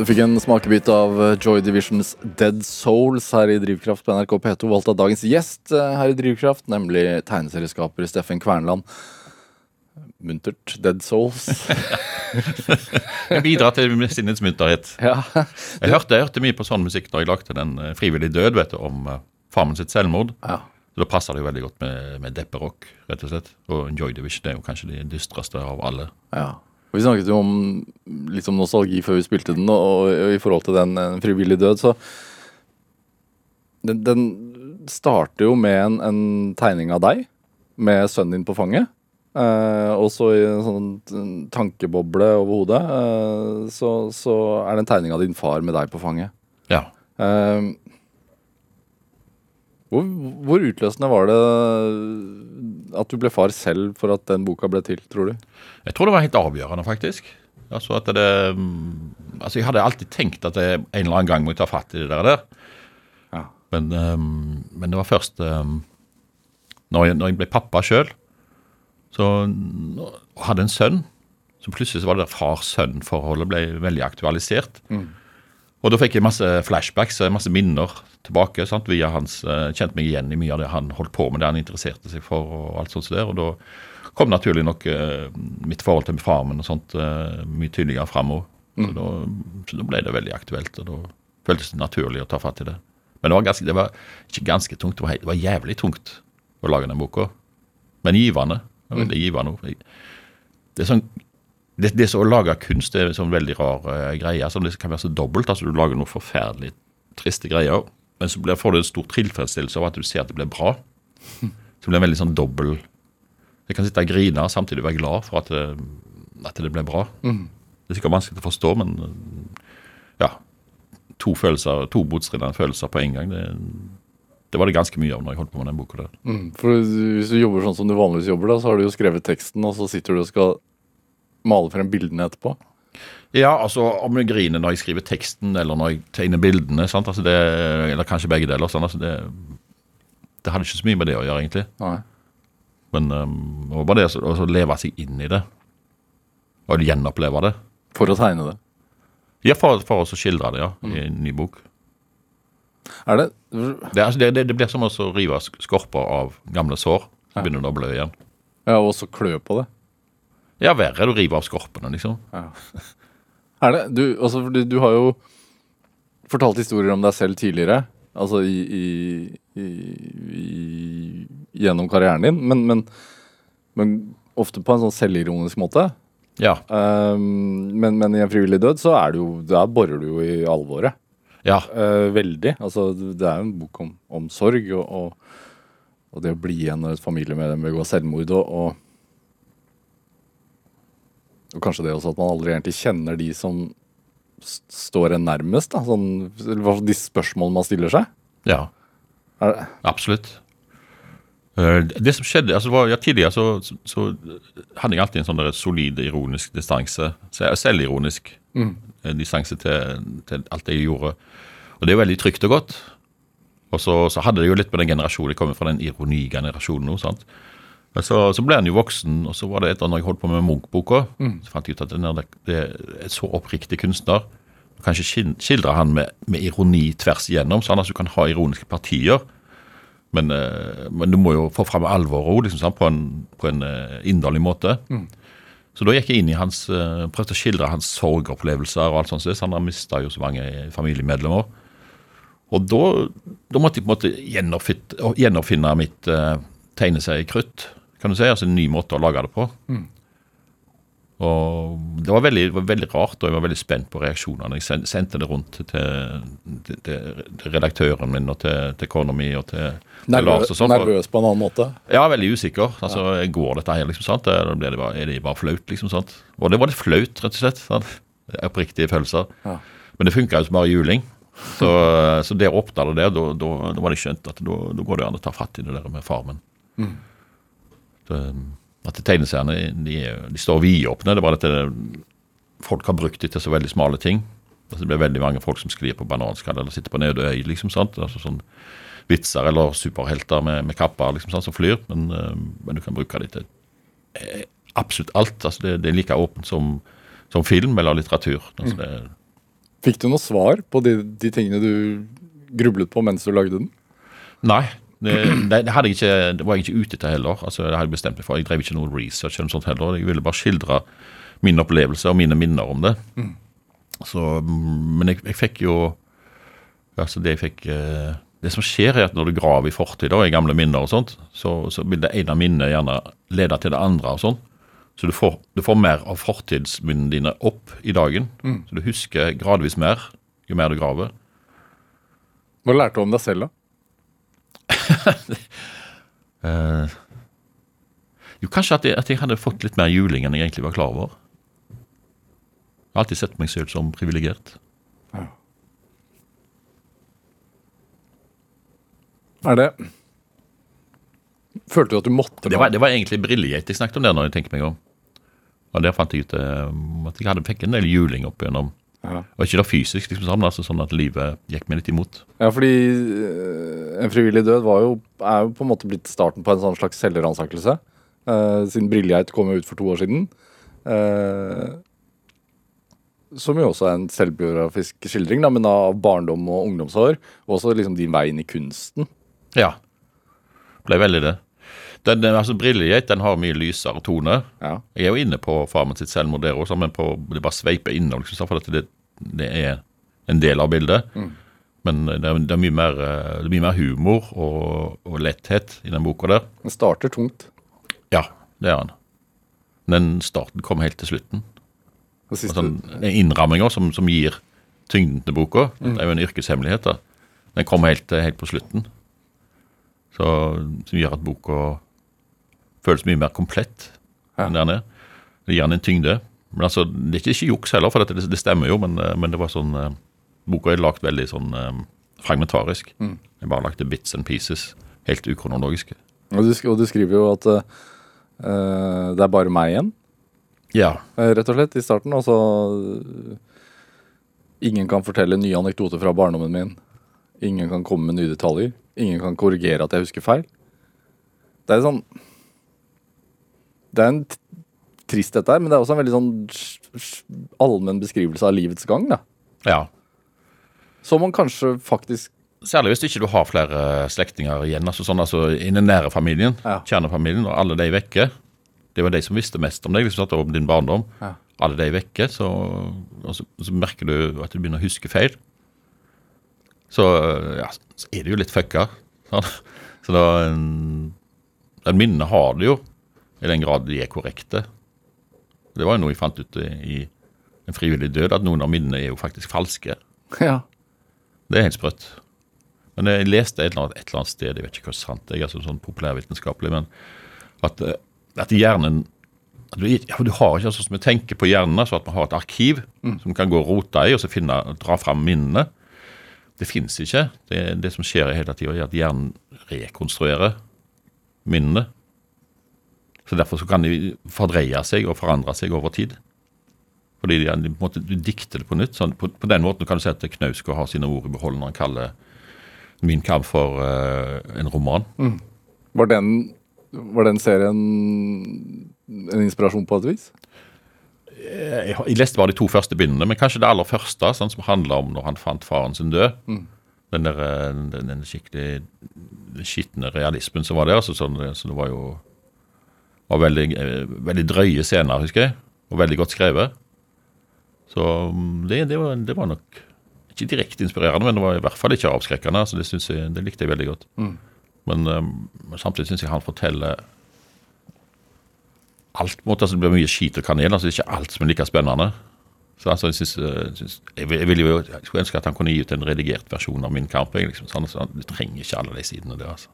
Fikk en smakebit av eh, Joy Divisions Dead Souls her i Drivkraft på NRK P2, valgt av dagens gjest eh, her i Drivkraft, nemlig tegneserieskaper Steffen Kvernland. Muntert. Dead Souls. Jeg bidrar til sinnets munterhet. ja. Jeg hørte, jeg hørte mye på sånn musikk da jeg lagde den frivillige Frivillig død, vet du, om farmen faren sitt selvmord. ja. Så Da passer det jo veldig godt med, med depperock, rett og slett. Og Joy Division er jo kanskje de dystreste av alle. Ja. Vi snakket jo om litt om nostalgi før vi spilte den, og i forhold til den den frivillig død, så den, den starter jo med en, en tegning av deg med sønnen din på fanget. Eh, og så i en sånn tankeboble over hodet, eh, så, så er det en tegning av din far med deg på fanget. Ja. Eh, hvor, hvor utløsende var det at du ble far selv for at den boka ble til, tror du? Jeg tror det var helt avgjørende, faktisk. Altså at det, mm, altså Jeg hadde alltid tenkt at jeg en eller annen gang må ta fatt i det der. Ja. Men, ehm, men det var først ehm, når, jeg, når jeg ble pappa sjøl, så og hadde en sønn, så plutselig så var det der far-sønn-forholdet ble veldig aktualisert. Og da fikk jeg masse flashbacks, og masse minner tilbake. sant, via hans, eh, Kjente meg igjen i mye av det han holdt på med, det han interesserte seg for. Og alt sånt så der, og da kom naturlig nok eh, mitt forhold til faren min og sånt eh, mye tydeligere framover. Så, da, så da ble det veldig aktuelt, og da føltes det naturlig å ta fatt i det. Men det var, ganske, det var ikke ganske tungt, det var, det var jævlig tungt å lage den boka. Men givende. Det var veldig givende. Det er sånn det, det som å lage kunst det er en sånn veldig rar uh, greie. Altså, det kan være så dobbelt. altså Du lager noen forferdelig triste greier, men så blir, får du en stor tilfredsstillelse av at du ser at det blir bra. Så det blir en veldig sånn dobbel Jeg kan sitte og grine samtidig være glad for at det, at det ble bra. Det er sikkert vanskelig å forstå, men eh, ja. To følelser, to motstridende følelser på en gang. Det, det var det ganske mye av når jeg holdt på med den boka. der. Mm, For hvis du jobber sånn som du vanligvis jobber, da, så har du jo skrevet teksten, og så sitter du og skal male frem bildene etterpå. Ja, altså om jeg griner når jeg skriver teksten, eller når jeg tegner bildene. Sant? Altså, det, eller kanskje begge deler. Sånn, altså, det, det hadde ikke så mye med det å gjøre, egentlig. Nei. Men um, det var bare det å leve seg inn i det. Og gjenoppleve det. For å tegne det. Ja, for, for å skildre det, ja, i en ny bok. Er det Det, altså, det, det, det blir som å rive skorper av gamle sår. Så begynner det å blø igjen. Ja, og så klø på det. Ja, verre er det å rive av skorpene, liksom. Er det? Du, altså, du, du har jo fortalt historier om deg selv tidligere. Altså i, i, i, i Gjennom karrieren din. Men, men, men ofte på en sånn selvironisk måte. Ja. Um, men, men i en frivillig død så er det jo Der borer du jo i alvoret. ja. Uh, veldig. Altså, det er jo en bok om, om sorg og, og, og det å bli igjen når et familiemedlem begår selvmord. Og, og, og kanskje det også at man aldri egentlig kjenner de som står en nærmest. Da, sånn, de spørsmålene man stiller seg. ja. Det, Absolutt. Eh, Det som skjedde, altså var, ja, Tidligere så, så, hadde jeg alltid en sånn solid ironisk distanse. se- Selvironisk mm. distanse til, til alt jeg gjorde. Og det er jo veldig trygt og godt. Og så, så hadde det jo litt med den generasjonen, jeg kommer fra den ironigenerasjonen nå. sant? Men så, så ble han jo voksen, og så var det etter når jeg holdt på med Munch-boka, så fant jeg ut at det er et så oppriktig kunstner. Kanskje kan ikke skil- skildre han med, med ironi tvers igjennom, sånn at du kan ha ironiske partier. Men, eh, men du må jo få fram alvoret liksom, sant, på en, på en eh, inderlig måte. Så da gikk jeg inn i hans, eh, prøvde å skildre hans sorgopplevelser. og alt sånt, så Han har mista jo så mange familiemedlemmer. Og da, da måtte jeg på en måte gjenoppfinne mitt uh, tegneseriekrutt, kan du si. Altså en ny måte å lage det på. Og det var veldig, var veldig rart, og jeg var veldig spent på reaksjonene. Jeg sendte det rundt til, til, til, til redaktøren min og til, til kona mi og til, Lars. og sånn. nervøs på en annen måte? ja, veldig usikker. Altså, Går dette her, liksom? sant? Eller blir det bare, er det bare flaut, liksom? sant? Og det var litt flaut, rett og slett. sant? Oppriktige følelser. Ja. Men det funka jo som bare juling. Så, så det åpna det der. Da, var det skjønt at da, går det an å ta fatt i det der med farmen. Så, at tegneseriene de, de står vidåpne. Det er bare at folk har brukt det til så veldig smale ting. Altså, det blir veldig mange folk som sklir på bananskall eller sitter på øde øy. liksom, sant? Altså sånn Vitser eller superhelter med, med kapper liksom, sant, som flyr. Men, eh, men du kan bruke det til eh, absolutt alt. altså Det, det er like åpent som, som film eller litteratur. Altså, det, Fikk du noe svar på de, de tingene du grublet på mens du lagde den? Nei, det, det, det, hadde jeg ikke, det var jeg ikke ute etter heller. Altså, det hadde Jeg bestemt meg for. Jeg drev ikke noe research eller sånt heller. Jeg ville bare skildre mine opplevelser og mine minner om det. Så, mm, men jeg, jeg fikk jo altså det jeg fikk eh, Det som skjer, er at når du graver i fortid og i gamle minner, og sånt, så, så vil det ene minnet gjerne lede til det andre. og sånn. Så du får, du får mer av fortidsminnene dine opp i dagen. Så du husker gradvis mer jo mer du graver. Hva lærte du om deg selv, da? Eh, jo, kanskje at jeg, at jeg hadde fått litt mer juling enn jeg egentlig var klar over. Jeg har alltid sett meg selv som privilegert. Er det Følte du at du måtte Det var, det var egentlig brillegeit jeg snakket om der, når jeg tenker meg om. Og der fant jeg ut eh, at jeg hadde fikk en del juling opp igjennom. Ja. Og ikke da fysisk, liksom sånn, altså sånn at livet gikk meg litt imot. Ja, fordi øh, En frivillig død var jo, er jo på en måte blitt starten på en sånn slags selvransakelse. Uh, siden Brillegeit kom ut for to år siden. Uh, som jo også er en selvbiografisk skildring, da, men av barndom og ungdomsår. Og også liksom din vei inn i kunsten. Ja. Ble veldig det. Den, den, altså Brillegate den har mye lysere tone. Ja. Jeg er jo inne på farmen sitt selvmord der også, men på, det bare sveiper innom, liksom, for det, det er en del av bildet. Men det er, det, er mer, eh, det er mye mer humor og, og letthet i den boka der. Den starter tungt. Ja, det er den. Den starten kommer helt til slutten. Det siste, sånn, det innramminger som, som gir tyngden til boka. Det er jo en yrkeshemmelighet. da. Den kommer helt, helt på slutten. Så, som gjør at boka føles mye mer komplett Ja. enn den er. Det gir den en tyngde. Men altså, Det er ikke, ikke juks heller, for det, det stemmer jo, men, eh, men det var sånn eh, Boka er lagd veldig sånn eh, fragmentarisk. Jeg bare lagde bits and pieces. Helt ukronologiske. og, du, og du skriver jo at eh, det er bare meg igjen, Ja. rett og slett, i starten. Og så eh, Ingen kan fortelle nye anekdoter fra barndommen min. Ingen kan komme med nye detaljer. Ingen kan korrigere at jeg husker feil. Det er sånn Det er en trist dette her, men det er også en veldig sånn allmenn beskrivelse av livets gang, da. ja. Som man kanskje faktisk Særlig hvis ikke du har flere slektninger igjen. altså sånn, altså I den nære familien, Ja. kjernefamilien, og alle de er vekke. Det var de som visste mest om deg, hvis du satt om din barndom. Ja. Alle de er vekke, så, så, så merker du at du begynner å huske feil. Så, ja, så er det jo litt fucka. Sånn. Så da en- Den minnene har du jo, i den grad de er korrekte. Det var jo noe jeg fant ut i, En frivillig død, at noen av minnene er jo faktisk falske. Ja. Det er helt sprøtt. Men jeg leste et eller annet, et eller annet sted, jeg vet ikke hva sant det er, altså sånn populærvitenskapelig, men at, eh, at hjernen at du, ja, du har ikke sånn som vi tenker på hjernen, så at man har et arkiv som kan gå og rote i og så finne, dra fram minnene. Det fins ikke. Det, det som skjer hele tida, er at hjernen rekonstruerer minnene. Så Derfor så kan de fordreie seg og forandre seg over tid. Fordi de, de, på måte, du dikter det på nytt. Sånn, på, på den måten kan du si at Knausgård har sine ord i behold når han kaller Min kamp for uh, en roman. Var den, var den serien en inspirasjon på et vis? Jeg, jeg leste bare de to første bindene, men kanskje det aller første, sånn, som handler om når han fant faren sin død. Den der, eh, den, den skikkelig skitne realismen som var der. Altså, sånn, så det var jo var veldig, eh, veldig drøye scener, husker jeg. Og veldig godt skrevet. Så mm, det, det, var, det var nok ikke direkte inspirerende, men det var i hvert fall ikke avskrekkende. Så det, jeg, det likte jeg veldig godt. Men um, samtidig syns jeg han forteller alt på en måte, altså Det blir mye skit og kanel. altså Det er ikke alt som er like spennende. Så altså, jeg, synes, eh, synes, jeg, vil- jeg, vil jo, jeg skulle ønske at han kunne gi ut en redigert versjon av Min kamp. Liksom, sånn, så Du trenger ikke alle de sidene der. altså.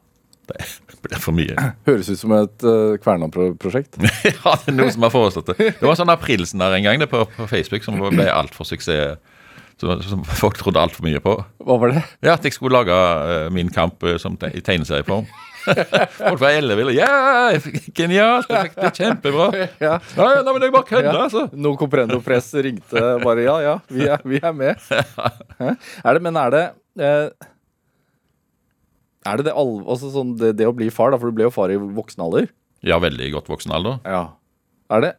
Det ble for mye. Høres ut som et uh, Kvernan-prosjekt. ja, det er noen som har foreslått det. Det var sånn aprilsen der en gang det på, på Facebook som ble altfor suksess. Som, som folk trodde altfor mye på. Hva var det? Ja, At jeg skulle lage uh, Min kamp uh, som te i tegneserieform. folk var elleville. Ja, genialt! Det, det er kjempebra. Ja. Ja, ja, nei, men det er bare kødda, Ja. altså. No Comprendo Press ringte bare ja, ja, vi er, vi er med. Er det, men er det eh, Er det det, altså sånn, det det å bli far, da, for du ble jo far i voksen alder? Ja, veldig godt voksen alder. Ja. Er det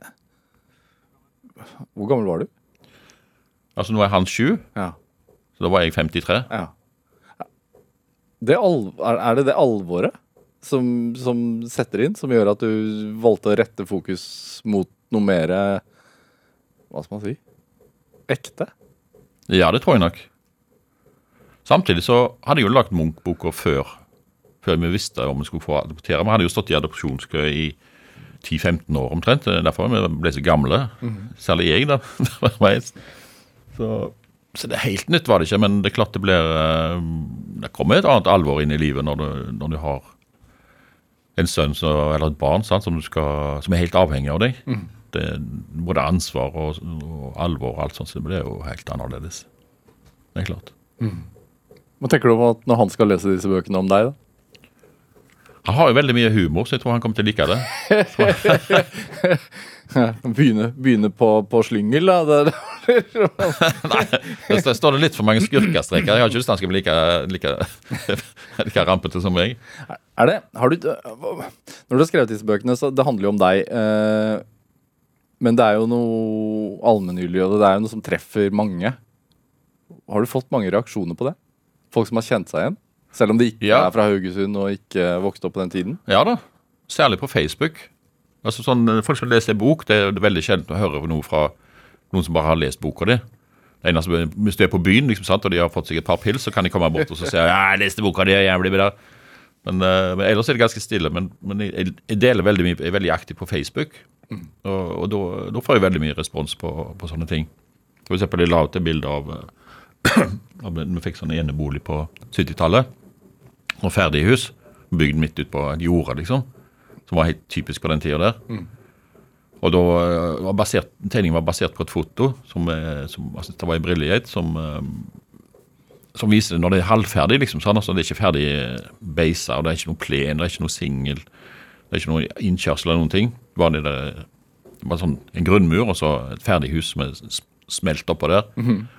Hvor gammel var du? Altså nå er han sju, Ja. så da var jeg 53. ja. Det er det det alvoret som, som setter inn, som gjør at du valgte å rette fokus mot noe mer Hva skal man si? Ekte? Ja, det tror jeg nok. Samtidig så hadde jeg jo lagd Munch-boka før, før vi visste om vi skulle få adoptere. Vi hadde jo stått i adopsjonskø i 10-15 år omtrent. Det er Derfor vi ble så gamle. Særlig jeg, da. så, så det er helt nytt var det ikke, men det er klart det blir eh, Det kommer et annet alvor inn i livet når du, når du har en sønn så, eller et barn sant, som, du skal, som er helt avhengig av deg. Det er både ansvar og, og alvor og alt sånt, så det blir jo helt annerledes. Det er klart. Hva tenker du om at når han skal lese disse bøkene om deg, da? Han har jo veldig mye humor, så jeg tror han kommer til å like det. Begynne, begynne på, på slyngel, da? Nei, det står det litt for mange skurkestreker. Jeg har ikke lyst til han skal bli like, like, like rampete som meg. er det Har du Når du har skrevet disse bøkene, så det handler jo om deg. Eh, men det er jo noe allmenngyldig, og det er jo noe som treffer mange. Har du fått mange reaksjoner på det? Folk som har kjent seg igjen? Selv om de ikke Ja. er fra Haugesund og ikke vokste opp på den tiden? Ja da, særlig på Facebook. Altså sånn, Folk som leser en bok, det er veldig sjelden å høre noe fra noen som bare har lest boka di. Det eneste, Hvis du er på byen liksom, sant, og de har fått seg et par pils, så kan de komme bort og så si ja, 'jeg leste boka di, blir bra'. Men, eh, men ellers er det ganske stille. Men, men jeg, deler veldig mye, er veldig aktiv på Facebook. Og, og da, da får jeg veldig mye respons på, på sånne ting. For eksempel jeg la ut et bilde av, eh, av Vi fikk sånn enebolig på 70-tallet. Og ferdig hus. Bygd midt ut på jorda liksom. Som var helt typisk på den tida der. Og da eh, var basert, Tegningen var basert på et foto som, eh, som altså, Det var i brillegeit som, eh, som viser når det er halvferdig. liksom sånn, altså Det er ikke ferdig beisa, og det er ikke noe plen, det er ikke noe singel. Det er ikke noe innkjørsel eller noen ting. Det var, det der, det var sånn en grunnmur og så et ferdig hus som er smelt oppå der.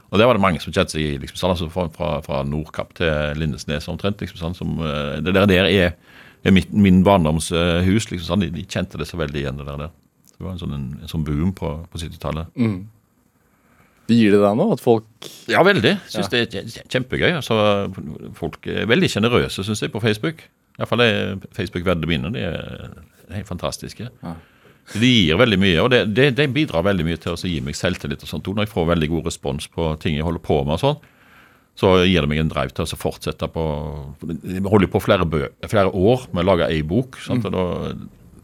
Og der var det mange som kjente seg i, liksom, sånn, altså fra, fra, fra Nordkapp til Lindesnes omtrent. liksom sånn, som, eh, Det der, der er, er mitt, min barndoms eh, hus. liksom sånn, de, de kjente det så veldig igjen. det der. der. Det var en sånn, en, en sånn boom på, på 70-tallet. Gir det deg noe? At folk Ja, veldig. Syns det er kjempegøy. Altså, folk er veldig sjenerøse, syns jeg, på Facebook. Iallfall er Facebook-vennene mine. De er helt fantastiske. Så De gir veldig mye, og det, det, det bidrar veldig mye til å gi meg selvtillit. og sånt. Når jeg får veldig god respons på ting jeg holder på med, og sånn, så gir det meg en drive til å fortsette på Jeg holder på flere, bø, flere år med å lage ei bok. Sant? Og da,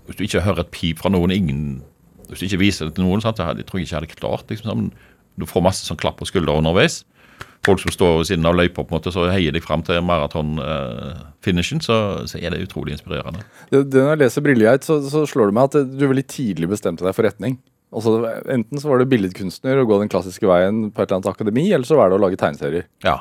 hvis du ikke hører et pip fra noen, ingen, hvis du ikke viser det til noen, sant? Jeg tror jeg ikke jeg hadde klart liksom, sånn. Du får masse sånn klapp på skuldra underveis. Folk som står ved siden av løypa, på en måte, så heier de fram til maratonfinishen, så, så er det utrolig inspirerende. det, det Når jeg leser Brillegeit, så, så slår det meg at du veldig tidlig bestemte deg for retning. Altså, enten så var du billedkunstner og gå den klassiske veien på et eller annet akademi, eller så var det å lage tegneserier. Ja.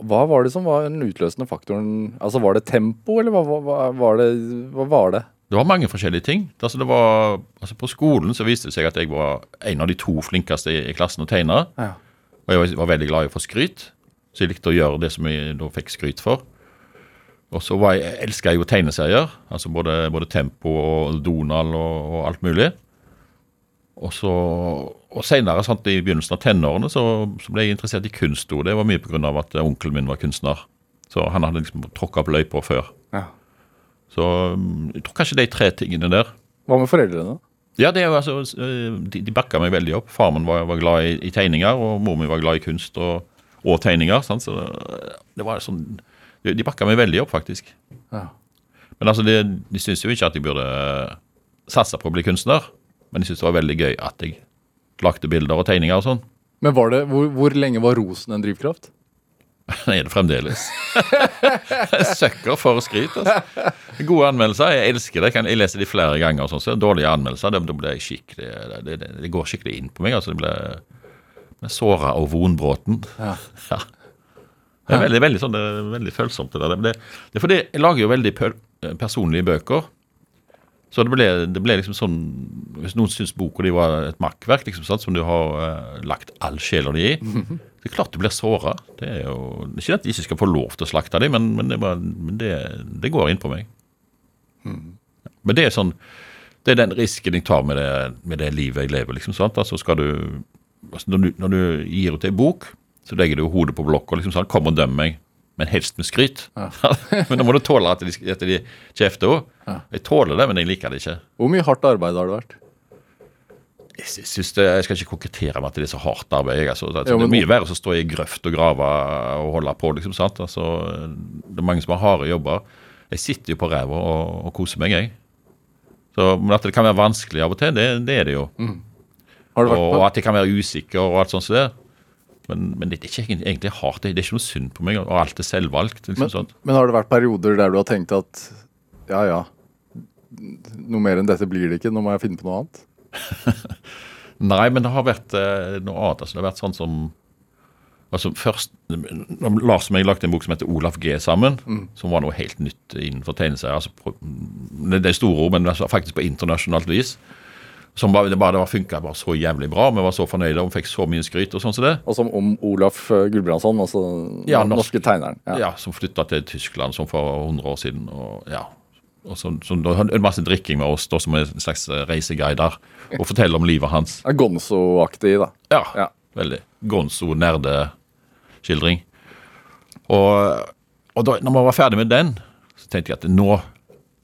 Hva var det som var den utløsende faktoren? Altså Var det tempo, eller hva, hva, hva, var, det, hva var det? Det var mange forskjellige ting. Altså det var, altså På skolen så viste det seg at jeg var en av de to flinkeste i, i klassen å tegne. Ja. Og jeg var, veldig glad i å få skryt, så jeg likte å gjøre det som jeg da fikk skryt for. Og så var jeg, elska jeg jo tegneserier, altså både, både Tempo og Donald og, og alt mulig. Og så, og senere, sant, i begynnelsen av tenårene, så, så ble jeg interessert i kunst. og Det var mye pga. at onkelen min var kunstner. Så han hadde liksom tråkka opp løypa før. Ja. Så mm, jeg tror kanskje de tre tingene der Hva med foreldrene? Ja, det er jo altså, eh, de, de backa meg veldig opp. Far min var, var glad i, i tegninger, og mor mi var glad i kunst og, og tegninger. Sant? Så det, det var sånn De, de backa meg veldig opp, faktisk. Ja. Men altså, de, de syntes jo ikke at jeg burde satse på å bli kunstner. Men de syntes det var veldig gøy at jeg lagde bilder og tegninger og sånn. Men var det, hvor, hvor lenge var rosen en drivkraft? Det er det fremdeles. Søkker for skryt. altså. Gode anmeldelser. Jeg elsker det. Jeg, leser de flere ganger. og sånn, så Dårlige anmeldelser, det, det, blir jeg skikkelig, det, det, det går skikkelig inn på meg. altså Det blir såra og vonbråten. Ja. Ja. Det er veldig, veldig, sånn, det er veldig følsomt. Det, der. det, det er fordi jeg lager jo veldig personlige bøker. Så det ble, det ble liksom sånn Hvis noen syns boka di var et makkverk liksom, sant, som du har eh, lagt all sjela di i, det er klart du blir såra. Det er jo det ikke at de ikke skal få lov til å slakte dem, men, men, det, bare, men det, det går inn på meg. Men det er sånn Det er den risken jeg tar med det, med det livet jeg lever. liksom, sant? Altså Skal du altså når, du, når du gir ut ei bok, så legger du hodet på blokka liksom sånn, kom og døm meg. Men helst med skryt. men da må du tåle at de, at de kjefter òg. Jeg tåler det, men jeg liker det ikke. Hvor mye hardt arbeid har det vært? Jeg, synes det, jeg skal ikke kokettere med at det er så hardt arbeid. Altså, Det, Jo, men- det er mye verre å stå i grøft og grave og holde på. liksom, sant? Altså, det er mange som har harde jobber. Jeg sitter jo på ræva og, og koser meg, jeg. Så, men at det kan være vanskelig av og til, det, det er det jo. Vært Og at jeg kan være usikker og alt sånt som det. Men, men det er ikke egentlig- hardt. Det, er ikke noe synd på meg, og alt er selvvalgt. liksom men, sånt. men har det vært perioder der du har tenkt at ja, ja, noe mer enn dette blir det ikke, nå må jeg finne på noe annet? Nei, men det har vært eh, noe annet. Altså, det har vært sånn som altså først, Lars og meg lagde en bok som heter Olaf G sammen, som var noe helt nytt innenfor tegneserier. Altså, det det er store ord, men altså, faktisk på internasjonalt vis. Som bare, det bare, funka bare så jævlig bra. Vi var så fornøyde og fikk så mye skryt. og sånn som det. Og som om Olaf eh, Gulbrandsson, altså Ja, norsk- norske tegneren. Ja. Ja. Som flytta til Tyskland som for 100 år siden. og ja. Og så, så en masse drikking med oss da, som en slags eh, reiseguider, og forteller om livet hans. Gonzo-aktig, da. Ja, Ja. veldig. Gonzo nerdeskildring. Og, og da når vi var ferdig med den, så tenkte jeg at nå,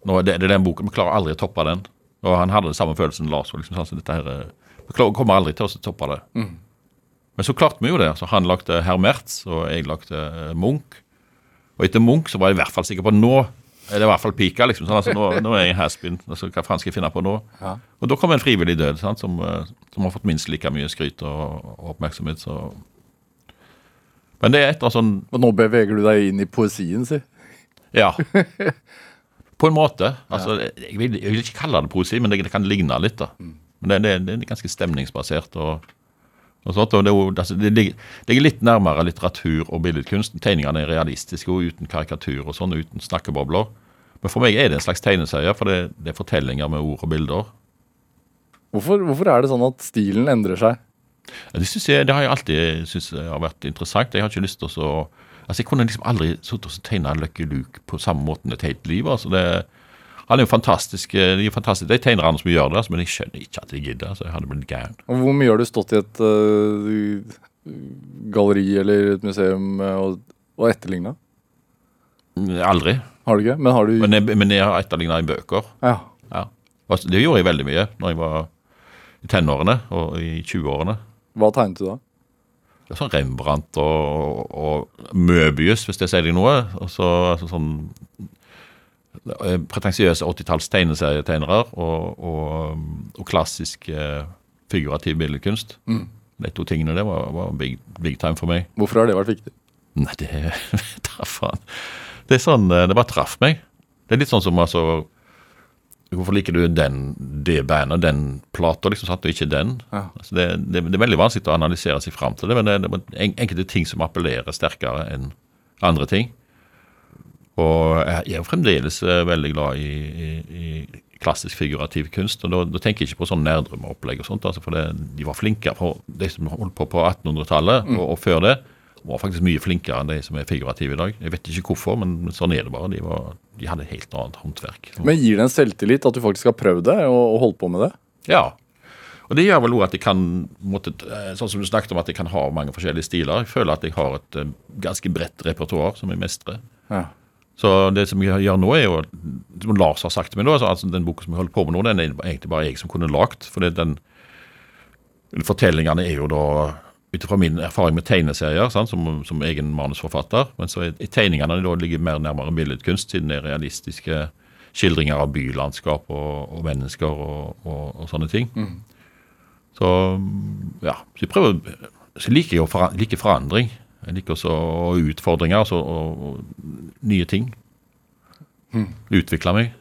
nå det, det er den boken, vi klarer aldri å toppe den. Og han hadde den samme følelsen, Lars. og Liksom, sånn, så dette her, eh, vi kommer aldri til å toppe det. Men så klarte vi jo det. Så han lagde Herr Mertz, og jeg lagde eh, Munch. Og etter Munch så var jeg i hvert fall sikker på nå er det i hvert fall pika. liksom, sånn, altså, nå, nå er jeg has-been. Altså, hva faen skal jeg finne på nå? Ja. Og da kom en frivillig død, sant, som, eh, som har fått minst like mye skryt og, og oppmerksomhet. så... Men det er et eller annet sånn Og nå beveger du deg inn i poesien, si. Ja. På en måte. altså, jeg, vil, jeg vil ikke kalle det poesi, men det, det kan ligne litt. da. Men det, det, det er ganske stemningsbasert. og, og sånt, og det, altså, det ligger, litt nærmere litteratur og billedkunst. Tegningene er realistiske og uten karikatur og sånn, uten snakkebobler. Men for meg er det en slags tegneserie, for det, det er fortellinger med ord og bilder. Hvorfor, hvorfor er det sånn at stilen endrer seg? Det, synes jeg, det har jeg alltid synes jeg har vært interessant. Jeg har ikke lyst til å så, altså Jeg kunne liksom aldri sittet og tegna Lucky Luke på samme måten et helt liv. altså det han er jo fantastisk, eh, de er fantastiske, de tegnerne som gjør det, altså, men jeg skjønner ikke at de gidder. altså Jeg hadde blitt gæren. Og hvor mye har du stått i et uh, galleri eller et museum øh, og, og etterligna? Aldri. Har du ikke? Men har du Men jeg, men jeg har etterligna i bøker. Ja. ja. Det gjorde jeg veldig mye når jeg var i tenårene og i 20-årene. Hva tegnet du da? Det er sånn Rembrandt og, og Møbius, hvis det sier deg noe. Og så altså, sånn eh, pretensiøse 80-talls tegneserietegnere og, og, og klassisk eh, figurativ billedkunst. De to tingene det var, var big, big time for meg. Hvorfor har det vært viktig? Nei, det traff han. Det er sånn, eh, det bare traff meg. Det er litt sånn som altså Hvorfor liker du den, det bandet, den plata, liksom, sant, og ikke den? Ja. Altså, det, det, det er veldig vanskelig å analysere seg fram til det, men det, det er en- enkelte ting som appellerer sterkere enn andre ting. Og jeg er jo fremdeles eh, veldig glad i, i, i klassisk figurativ kunst. og Da, da tenker jeg ikke på sånn nerdrømmeopplegg og sånt, altså, for det, de var flinke på de som holdt på på 1800-tallet og, og før det. Var faktisk mye flinkere enn de som er figurative i dag. Jeg vet ikke hvorfor, men sånn er det bare. De, var, de hadde et helt annet håndverk. Men gir det en selvtillit at du faktisk har prøvd det og, og holdt på med det? Ja. Og det gjør vel òg at jeg kan måtte, eh, Sånn som du snakket om at jeg kan ha mange forskjellige stiler. Jeg føler at jeg har et eh, ganske bredt repertoar som jeg mestrer. Ja. Så det som jeg gjør nå, er jo Som Lars har sagt til meg nå, altså den boka som jeg holder på med nå, den er egentlig bare jeg som kunne lagd. For den Fortellingene er jo da ut ifra min erfaring med tegneserier sant, som, som egen manusforfatter. Men så er, tegningene da ligger mer nærmere billedkunst, siden det er realistiske skildringer av bylandskap og, og mennesker og, og, og sånne ting. Så ja, så jeg prøver Så liker jeg å foran, like forandring. Jeg liker også utfordringer altså, og, nye ting. Utvikle meg.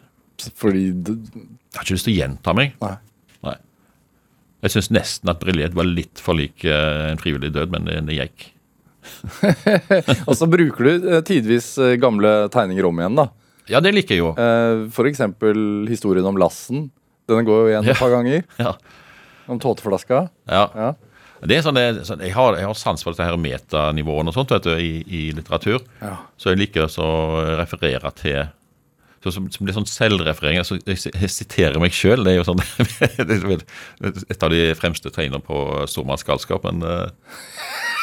Fordi du... Jeg har ikke lyst til å gjenta meg. Nei. Jeg syns nesten at Briljert var litt for lik eh, en frivillig død, men det, det gikk. Og så bruker du eh, tidvis eh, gamle tegninger om igjen, da. Ja, det liker jeg jo. F.eks. Historien om Lassen. Den går jo igjen Ja. et par ganger. Ja. Om tåteflaska. ja. Ja. Det er sånn, det, er sånn, jeg, har, jeg har sans for dette her metanivåene og sånt vet du, i, i litteratur. Ja. Så jeg liker å referere til Så, som, som blir sånn selvreferering. Altså, jeg, siterer meg sjøl. Det er jo sånn vel et av de fremste tegnene på stormannsgalskap. Men, eh,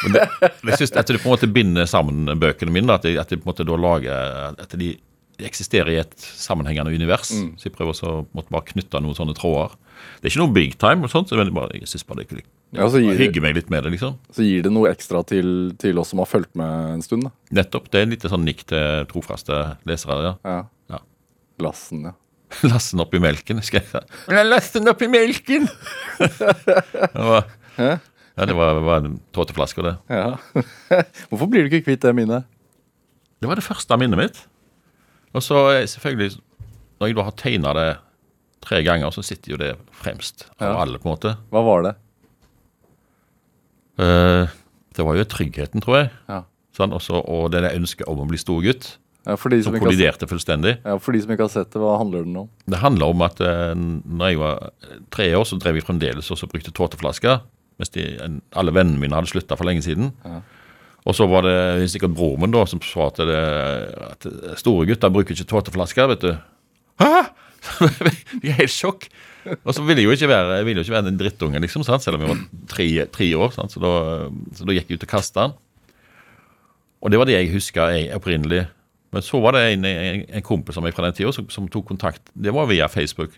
men det, jeg synes at det på en måte binder sammen bøkene mine. At jeg, at jeg på en måte da lager At de, de eksisterer i et sammenhengende univers. Så jeg prøver også måtte bare knytte noen sånne tråder. Det er ikke noe big time, og sånt, så jeg, bare, jeg synes bare det er ikke Ja, så gir, Hygger meg litt med det, liksom. så gir det noe ekstra til, til oss som har fulgt med en stund. da. Nettopp. Det er en litt sånn nikk til trofaste lesere. ja. Ja. Lassen, ja. Lassen oppi melken, husker jeg si. Men jeg laste oppi melken! det var, ja, det var, var en tåteflaske, det. ja. Hvorfor blir du ikke kvitt det minnet? Det var det første av minnet mitt. Og så eh, selvfølgelig, når jeg da har tegna det tre ganger, så sitter jo det fremst av Ja. alle, på en måte. Hva var det? Uh, det var jo tryggheten, tror jeg. Ja. Sånn, også, og det der ønsket om å bli stor gutt, for, som kolliderte fullstendig. ja, for de som ikke har sett det, hva handler den om? Det handler om at eh, når jeg var tre år, så drev jeg fremdeles og brukte tåteflasker. Mens de, en, alle vennene mine hadde slutta for lenge siden. Ja. Og så var det sikkert broren min da som sa at, det, at store gutter bruker ikke tåteflasker, vet du. Hæ?! jeg er helt sjokk. Og så ville jeg jo ikke være, jo ikke være den drittungen, liksom, sant? selv om jeg var tre, tre år. Sant? Så, da, så da gikk jeg ut og kasta den. Og det var det jeg huska opprinnelig. Men så var det en, en, en kompis av meg fra den tida som, som tok kontakt. Det var via Facebook.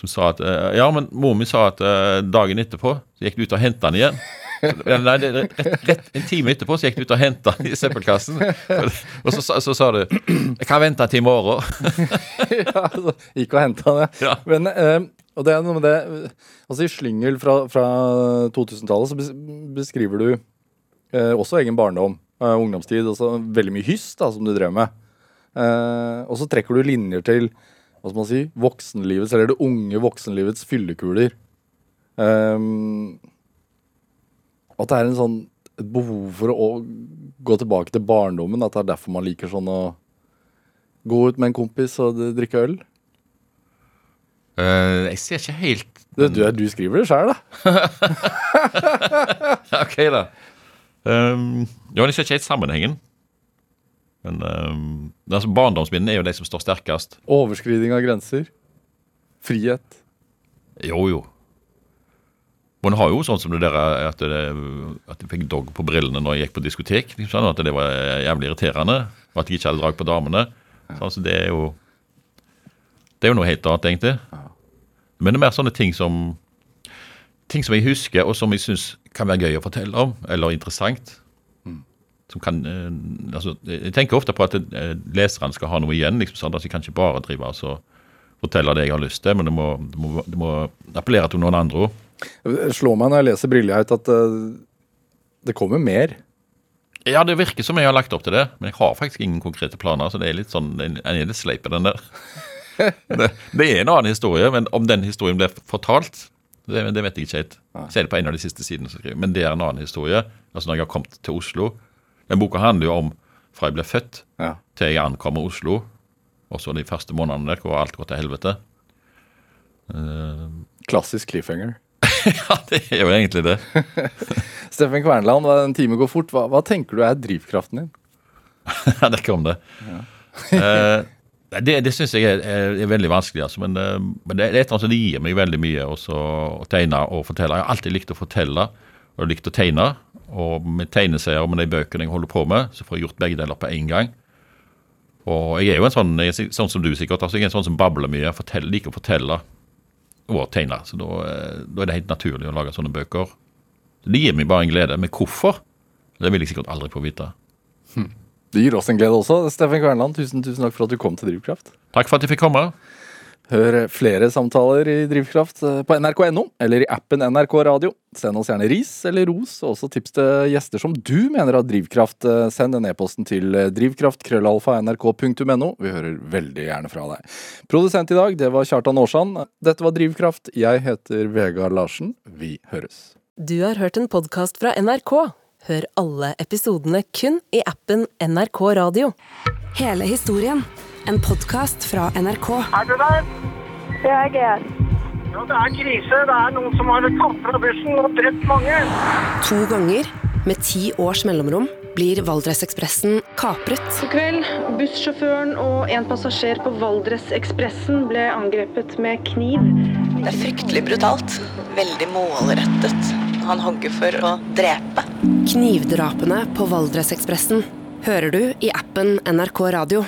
Som sa at eh, Ja, men mor mi sa at eh, dagen etterpå så gikk du ut og henta den igjen. Nei, det, rett, rett en time etterpå så gikk du ut og henta den i søppelkassen. Og så, sa- så sa du 'Jeg kan vente til i morgen'. ja, så gikk og henta den, Ja. Men, eh, og det er noe med det Altså I Slyngel fra, fra 2000-tallet så beskriver du uh, også egen barndom, eh, ungdomstid, Altså veldig mye hyss da, som du drev med. Uh, og så trekker du linjer til hva skal man si, voksenlivets, eller det unge voksenlivets fyllekuler. Um, at det er en sånn et behov for å gå tilbake til barndommen. At det er derfor man liker sånn å gå ut med en kompis og drikke øl. Uh, jeg ser ikke helt Du, du, du skriver det sjøl, da. Ok, da. Um, ja, jeg ser ikke helt sammenhengen. Men um, altså, barndomsminnene er jo de som står sterkest. Overskriding av grenser. Frihet. Jo, jo. Man har jo sånn som det der at, det, at jeg fikk dog på brillene når jeg gikk på diskotek. Liksom, sånn, at det var jævlig irriterende. Og at jeg ikke hadde drag på damene. Så, altså, det er jo Det er jo noe helt annet, egentlig. Men det er mer sånne ting som Ting som jeg husker, og som jeg syns kan være gøy å fortelle om, eller interessant. Som kan, eh, altså, jeg tenker ofte på at eh, leserne skal ha noe igjen. liksom sånn, at Jeg kan ikke bare drive altså, fortelle det jeg har lyst til, men det må, det må, det må appellere til noen andre òg. Slår meg når jeg leser Brilleheit at eh, det kommer mer. Ja, det virker som jeg har lagt opp til det, men jeg har faktisk ingen konkrete planer. Så det er litt sånn, en er litt sleip den der. det, det er en annen historie, men om den historien blir fortalt, det, det vet jeg ikke helt. Ser det på en av de siste sidene, som skriver, men det er en annen historie. Altså når jeg har kommet til Oslo. Den boka handler jo om fra jeg ble født Ja. til jeg ankommer Oslo. Også de første månedene der hvor alt går til helvete. Uh, Klassisk cliffhanger. ja, det er jo egentlig det. Steffen Kverneland, en time går fort. Hva, hva tenker du er drivkraften din? det er ikke om det. Eh, nei, det det syns jeg er, er, veldig vanskelig. Altså, men, eh, men det, det det gir meg veldig mye også, å tegne og fortelle. Jeg har alltid likt å fortelle og likt å tegne. Og med tegneserier og med de bøkene jeg holder på med, så får jeg gjort begge deler på én gang. Og jeg er jo en sånn, jeg sånn som du sikkert, altså jeg er en sånn som babler mye. Forteller, liker å fortelle og tegne. Så da, eh, da er det helt naturlig å lage sånne bøker. Det gir meg bare en glede. Men hvorfor? Det vil jeg sikkert aldri få vite. Det gir oss en glede også. Steffen Kverneland, tusen, tusen takk for at du kom til Drivkraft. Takk for at jeg fikk komme. Hør flere samtaler i Drivkraft eh, på nrk.no eller i appen NRK Radio. Send oss gjerne ris eller ros, og også tips til gjester som du mener har drivkraft. Eh, Send den e-posten til eh, drivkraft.krøllalfa.nrk.no. Vi hører veldig gjerne fra deg. Produsent i dag, det var Kjartan Aarsand. Dette var Drivkraft. Jeg heter Vegard Larsen. Vi høres. Du har hørt en podkast fra NRK. Hør alle episodene kun i appen NRK Radio. Hele historien. En podkast fra NRK. Er du der? Jeg er. Ja, det er krise. Det er noen som har tatt fra bussen og drept mange. To ganger med ti års mellomrom blir Valdresekspressen kapret. I kveld. Bussjåføren og en passasjer på Valdresekspressen ble angrepet med kniv. Det er fryktelig brutalt. Veldig målrettet. Han hogger for å drepe. Knivdrapene på Valdresekspressen hører du i appen NRK Radio.